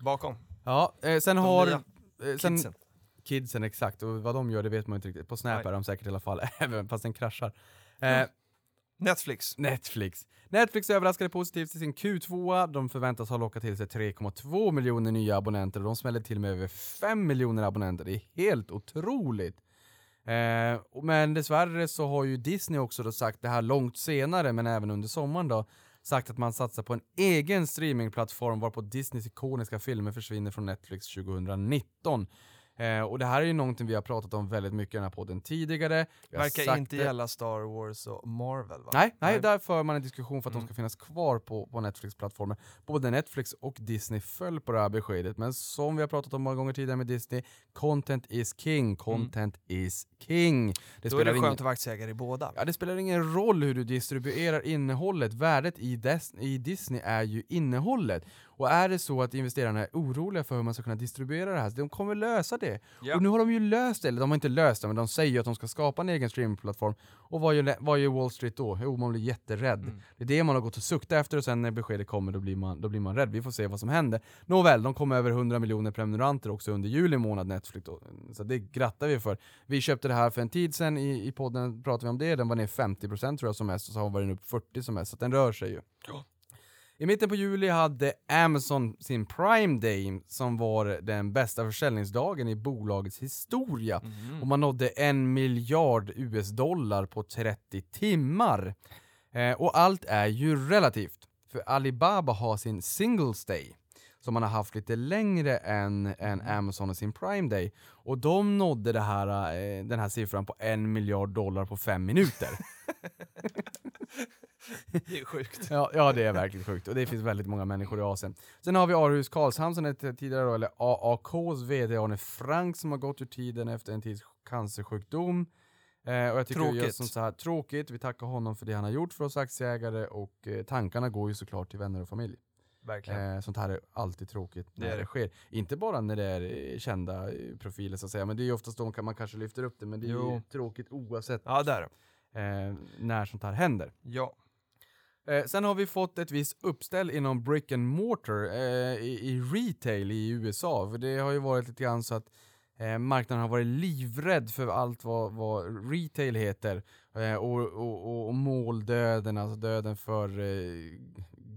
Bakom. Ja, eh, sen De har... eh, sen, Kidsen. Kidsen, exakt. Och vad de gör det vet man inte riktigt. På Snap Nej. är de säkert i alla fall, även fast den kraschar. Eh, Mm. Netflix. Netflix. Netflix överraskade positivt i sin Q2. De förväntas ha lockat till sig 3,2 miljoner nya abonnenter och de smällde till med över 5 miljoner abonnenter. Det är helt otroligt. Eh, men dessvärre så har ju Disney också då sagt det här långt senare, men även under sommaren då, sagt att man satsar på en egen streamingplattform varpå Disneys ikoniska filmer försvinner från Netflix 2019. Eh, och det här är ju någonting vi har pratat om väldigt mycket i den här podden tidigare. Verkar inte det- gälla Star Wars och Marvel va? Nej, nej, där för man en diskussion för att Mm. de ska finnas kvar på, på Netflix-plattformen. Både Netflix och Disney föll på det här beskedet, men som vi har pratat om många gånger tidigare med Disney, content is king, content is king. Det Då är spelar det ingen, skönt att vara aktieägare i båda. Ja, det spelar ingen roll hur du distribuerar innehållet, värdet i, Des i Disney är ju innehållet. Och är det så att investerarna är oroliga för hur man ska kunna distribuera det här, så de kommer lösa det. Ja. Och nu har de ju löst det, eller de har inte löst det, men de säger ju att de ska skapa en egen streamingplattform. Och vad gör, vad gör Wall Street då? Jo, man blir jätterädd. Mm. Det är det man har gått och suktat efter och sen när beskedet kommer då blir, man, då blir man rädd. Vi får se vad som händer. Nåväl, de kom över 100 miljoner prenumeranter också under juli månad Netflix då. Så det grattar vi för. Vi köpte det här för en tid sedan, i, i podden pratade vi om det, den var ner 50% tror jag som mest och så har den upp 40 som mest, så den rör sig ju. Ja. I mitten på juli hade Amazon sin Prime Day som var den bästa försäljningsdagen i bolagets historia. Mm. Och man nådde en miljard US-dollar på 30 timmar. Eh, och allt är ju relativt. För Alibaba har sin Singles Day som man har haft lite längre än, än Amazon och sin Prime Day. Och de nådde här, eh, den här siffran på en miljard dollar på fem minuter. Det är sjukt. Ja, ja, det är verkligen sjukt. Och det finns väldigt många människor i Asien. Sen har vi Aarhus Karlshamn som hette tidigare då, eller AAKs VD Arne Frank som har gått ur tiden efter en tids cancersjukdom. Eh, och jag tycker Tråkigt. Just som så här, tråkigt. Vi tackar honom för det han har gjort för oss aktieägare och eh, tankarna går ju såklart till vänner och familj. Verkligen. Eh, sånt här är alltid tråkigt Det när är det, det. sker. Inte bara när det är eh, kända eh, profiler så att säga, men det är ju oftast kan man kanske lyfter upp det, men det är ju Jo. tråkigt oavsett Ja, där. eh, när sånt här händer. Ja. Eh, sen har vi fått ett visst uppställ inom brick and mortar eh, i, i retail i USA. För det har ju varit lite grann så att eh, marknaden har varit livrädd för allt vad, vad retail heter. Eh, och, och, och, måldöden, alltså döden för eh,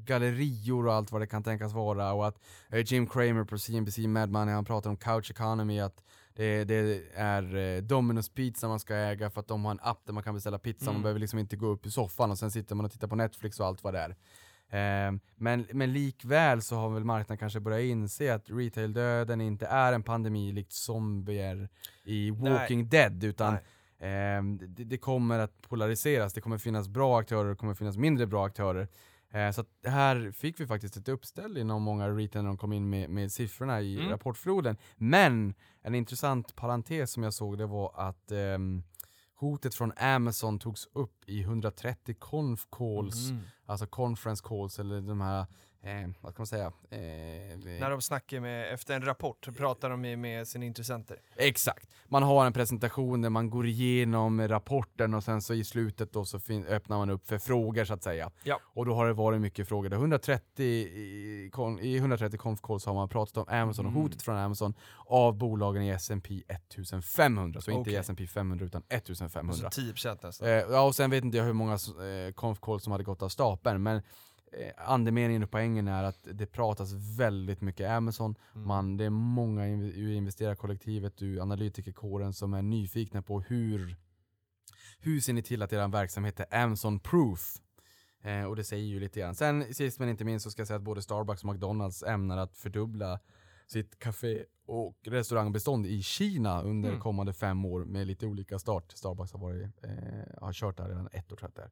gallerior och allt vad det kan tänkas vara. Och att eh, Jim Cramer på CNBC Mad Money, han pratar om couch economy, att det, det är eh, Domino's pizza man ska äga för att de har en app där man kan beställa pizza, man Mm. behöver liksom inte gå upp i soffan och sen sitter man och tittar på Netflix och allt vad det är. Eh, men, men likväl så har väl marknaden kanske börjat inse att retail-döden inte är en pandemi likt zombier i Walking Dead, utan Nej. Ehm, det, det kommer att polariseras, det kommer finnas bra aktörer och det kommer finnas mindre bra aktörer. Eh, så här fick vi faktiskt ett uppställ inom många retail när de kom in med, med siffrorna i Mm. rapportfloden. Men en intressant parentes som jag såg det var att ehm, hotet från Amazon togs upp i 130 conf calls, Mm. alltså conference calls eller de här eh, vad ska man säga? Eh, När de snackar med, efter en rapport, pratar de med, med sina intressenter. Exakt. Man har en presentation där man går igenom rapporten och sen så i slutet då så fin- öppnar man upp för frågor så att säga. Ja. Och då har det varit mycket frågor. Där 130 i, kon- I 130 conf calls har man pratat om Amazon och Mm. hotet från Amazon av bolagen i S&P 1500. Så inte Okej. i S&P 500 utan 1500. Alltså 10% nästan. Eh, ja, och sen vet inte jag hur många eh, calls som hade gått av stapeln, men andemeningen och poängen är att det pratas väldigt mycket Amazon. Mm. Man, det är många ur investerarkollektivet, ur analytikerkåren som är nyfikna på hur, hur ser ni till att er verksamhet är Amazon-proof? Eh, och det säger ju lite grann. Sen sist men inte minst så ska jag säga att både Starbucks och McDonalds ämnar att fördubbla sitt café och restaurangbestånd i Kina under Mm. kommande fem år med lite olika start. Starbucks har, varit, eh, har kört där redan ett år tror jag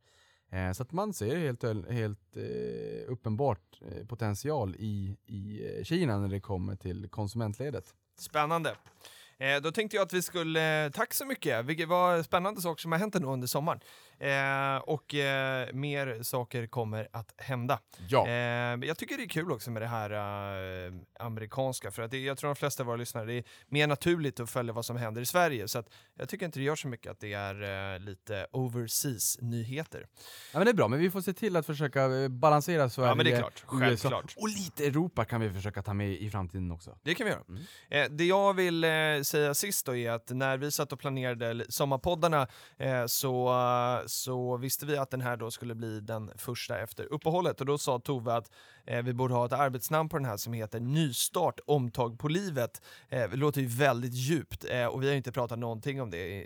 Eh, så att man ser helt, helt eh, uppenbart eh, potential i, i Kina när det kommer till konsumentledet. Spännande. Då tänkte jag att vi skulle, tack så mycket, vilket var spännande saker som har hänt ändå under sommaren. Eh, och eh, mer saker kommer att hända. Ja. Eh, jag tycker det är kul också med det här eh, amerikanska, för att det, jag tror de flesta av våra lyssnare, det är mer naturligt att följa vad som händer i Sverige, så att jag tycker inte det gör så mycket att det är eh, lite overseas-nyheter. ja men det är bra, men vi får se till att försöka eh, balansera Sverige, Ja men det är klart, USA och lite Europa kan vi försöka ta med i framtiden också. Det kan vi göra. Mm. Det jag vill säga sist då är att när vi satt och planerade sommarpoddarna så, så visste vi att den här då skulle bli den första efter uppehållet och då sa Tove att eh, vi borde ha ett arbetsnamn på den här som heter Nystart omtag på livet. Eh, det låter ju väldigt djupt eh, och vi har ju inte pratat någonting om det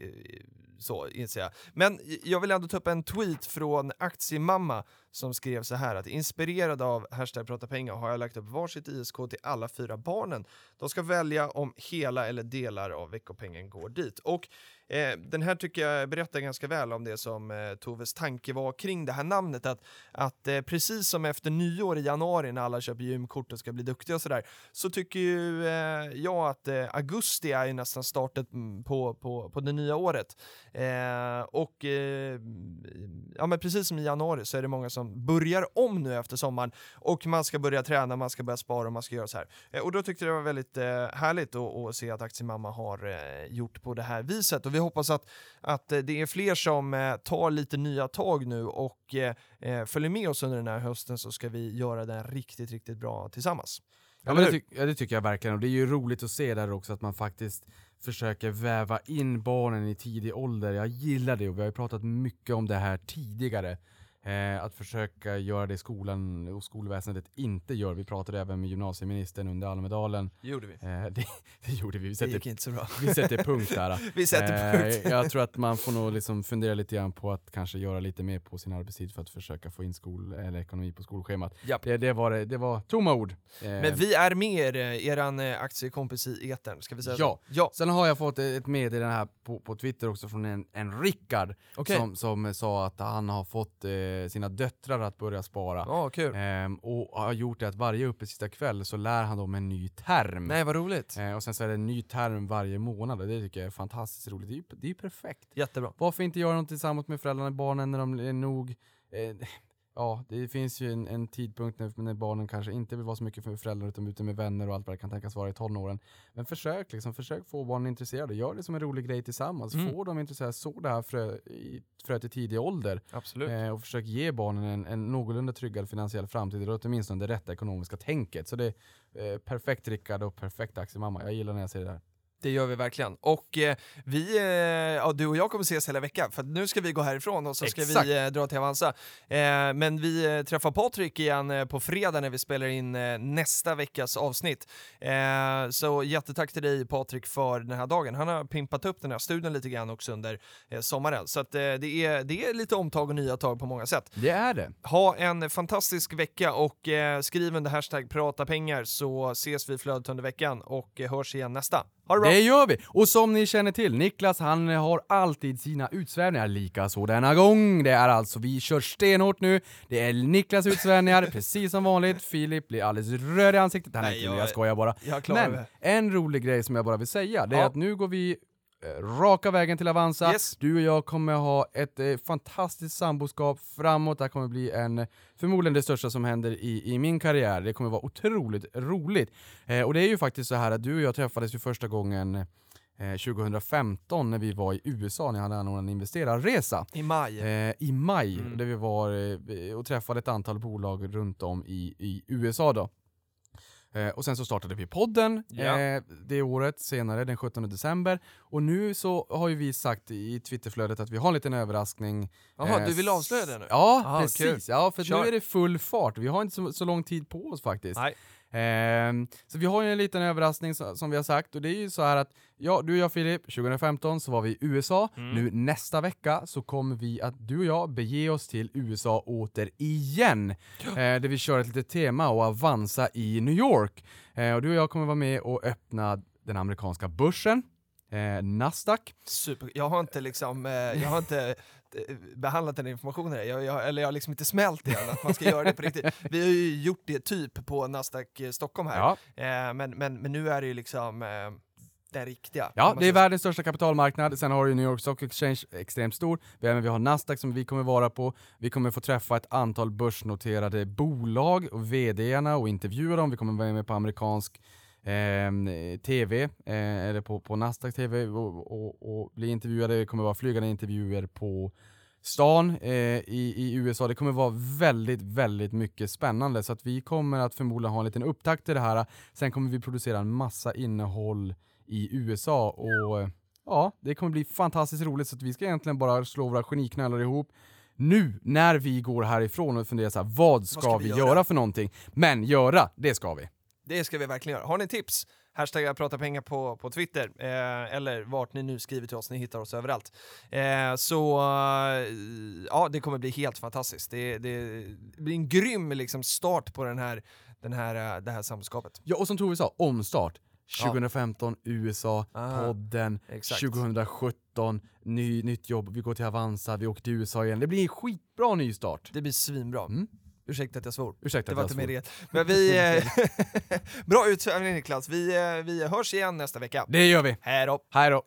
så inser jag. Men jag vill ändå ta upp en tweet från Aktiemamma som skrev så här att inspirerad av hashtag prata pengar har jag lagt upp varsitt ISK till alla fyra barnen. De ska välja om hela eller delar av veckopengen går dit. Och Eh, den här tycker jag berättar ganska väl om det som eh, Toves tanke var kring det här namnet. Att, att eh, precis som efter nyår i januari när alla köper gymkort och ska bli duktiga och sådär, så tycker ju jag att augusti är ju nästan startet mm, på, på, på det nya året. Och ja, men precis som i januari så är det många som börjar om nu efter sommaren och man ska börja träna, man ska börja spara och man ska göra så här. Och då tyckte jag det var väldigt härligt att, att se att Aktiemamma har gjort på det här viset och vi hoppas att, att det är fler som eh, tar lite nya tag nu och eh, eh, följer med oss under den här hösten så ska vi göra den riktigt, riktigt bra tillsammans. Ja, men det, tyck- ja, det tycker jag verkligen, och det är ju roligt att se där också att man faktiskt försöker väva in barnen i tidig ålder. Jag gillar det och vi har ju pratat mycket om det här tidigare. Eh, att försöka göra det skolan och skolväsendet inte gör. Vi pratade även med gymnasieministern under Almedalen. Det gjorde vi. Eh, det, det gjorde vi. Vi Det sätter, gick inte så bra. vi sätter punkt där. Vi sätter punkt. Eh, jag tror att man får nog liksom fundera lite grann på att kanske göra lite mer på sin arbetstid för att försöka få in skol eller ekonomi på skolschemat. Japp. Det, det, var, det, det var tomma ord. Eh, Men vi är med er, eh, eran eh, aktiekompis i etern, ska vi säga Ja. så? Ja. Sen har jag fått ett meddelande här på, på Twitter också från en, en Rickard Okej. som, som sa att han har fått eh, sina döttrar att börja spara. Ja, kul. Ehm, och har gjort det att varje uppe sista kväll så lär han dem en ny term. Nej, vad roligt. Eh, och sen så är det en ny term varje månad och det tycker jag är fantastiskt roligt. Det är ju det är ju perfekt. Jättebra. Varför inte göra något tillsammans med föräldrarna och barnen när de är nog... Eh, ja, det finns ju en, en tidpunkt när, när barnen kanske inte vill vara så mycket för föräldrar utan ute med vänner och allt vad det kan tänkas vara i tonåren. Men försök liksom, försök få barnen intresserade. Gör det som en rolig grej tillsammans. Mm. Få dem intresserade. Så det här frö, i, fröet i tidig ålder. Absolut. Eh, och försök ge barnen en, en någorlunda tryggad finansiell framtid. Eller åtminstone det rätta ekonomiska tänket. Så det är eh, perfekt Rickard och perfekt aktiemamma. Jag gillar när jag ser det här. Det gör vi verkligen. Och eh, vi, eh, ja, du och jag kommer ses hela veckan, för nu ska vi gå härifrån och så ska Exakt. vi eh, dra till Avanza. Eh, men vi eh, träffar Patrik igen eh, på fredag när vi spelar in nästa veckas avsnitt. Så jättetack till dig Patrik för den här dagen. Han har pimpat upp den här studion lite grann också under sommaren. Så att, det, är, det är lite omtag och nya tag på många sätt. Det är det. Ha en fantastisk vecka och skriv under hashtag prata pengar så ses vi flödet under veckan och hörs igen nästa. Ha det bra! Det gör vi! Och som ni känner till, Niklas han har alltid sina utsvävningar, lika så denna gång. Det är alltså, vi kör stenhårt nu. Det är Niklas utsvävningar, precis som vanligt. Filip blir alldeles röd i ansiktet. Han är Nej, nu, jag- jag skojar bara. Jag Men det. en rolig grej som jag bara vill säga, det är Ja. att nu går vi raka vägen till Avanza. Yes. Du och jag kommer ha ett eh, fantastiskt samboskap framåt. Det här kommer bli en, förmodligen det största som händer i, i min karriär. Det kommer vara otroligt roligt. Eh, och det är ju faktiskt så här att du och jag träffades ju första gången eh, 2015 när vi var i USA när jag hade anordnat en investerarresa. I maj. Eh, I maj, Mm. där vi var eh, och träffade ett antal bolag runt om i, i USA då. Eh, och sen så startade vi podden Ja. eh, det året senare, den 17 december. Och nu så har ju vi sagt i Twitterflödet att vi har en liten överraskning. Jaha, Eh, du vill avslöja det nu? Ja, Aha, precis. kul. Ja, för Kör. nu är det full fart. Vi har inte så, så lång tid på oss faktiskt. Nej. Ehm, så vi har ju en liten överraskning som vi har sagt och det är ju så här att ja, du och jag Filip, 2015 så var vi i USA. Mm. Nu nästa vecka så kommer vi att du och jag bege oss till USA åter igen. Eh, där vi kör ett litet tema och Avanza i New York. Eh, och du och jag kommer vara med och öppna den amerikanska börsen. Eh, Nasdaq. Super. Jag har inte liksom, eh, jag har inte behandlat den informationen, jag, jag, eller jag har liksom inte smält det än, att man ska göra det på riktigt. Vi har ju gjort det typ på Nasdaq eh, Stockholm här, Ja, eh, men, men, men nu är det ju liksom eh, den riktiga. Ja, det är världens största kapitalmarknad. Sen har du New York Stock Exchange, extremt stor. Vi, även vi har Nasdaq som vi kommer vara på. Vi kommer få träffa ett antal börsnoterade bolag och VD-arna och intervjua dem. Vi kommer vara med på amerikansk TV, eh, eller på, på Nasdaq TV och, och, och bli intervjuade. Det kommer vara flygande intervjuer på stan eh, i, i USA. Det kommer vara väldigt, väldigt mycket spännande så att vi kommer att förmodligen ha en liten upptakt till det här. Sen kommer vi producera en massa innehåll i USA och eh, ja, det kommer bli fantastiskt roligt så att vi ska egentligen bara slå våra geniknölar ihop nu när vi går härifrån och funderar så här, vad ska, ska vi, vi göra? göra? för någonting? Men göra, det ska vi. Det ska vi verkligen göra. Har ni tips? Hashtag prata pengar på, på Twitter, eh, eller vart ni nu skriver till oss, ni hittar oss överallt. Eh, så eh, ja, det kommer bli helt fantastiskt. Det, det blir en grym liksom, start på den här, den här, eh, det här samskapet. Ja, och som Tove sa, omstart. Ja. 2015, USA, Ah, podden, exakt. 2017, ny, nytt jobb, vi går till Avanza, vi åker till USA igen. Det blir en skitbra nystart. Det blir svinbra. Mm. Ursäkta att jag svor. Ursäkta Det var inte svor. det. Men vi... Eh, bra utsvävning Niklas. Vi, eh, vi hörs igen nästa vecka. Det gör vi. Hej då! Hej då.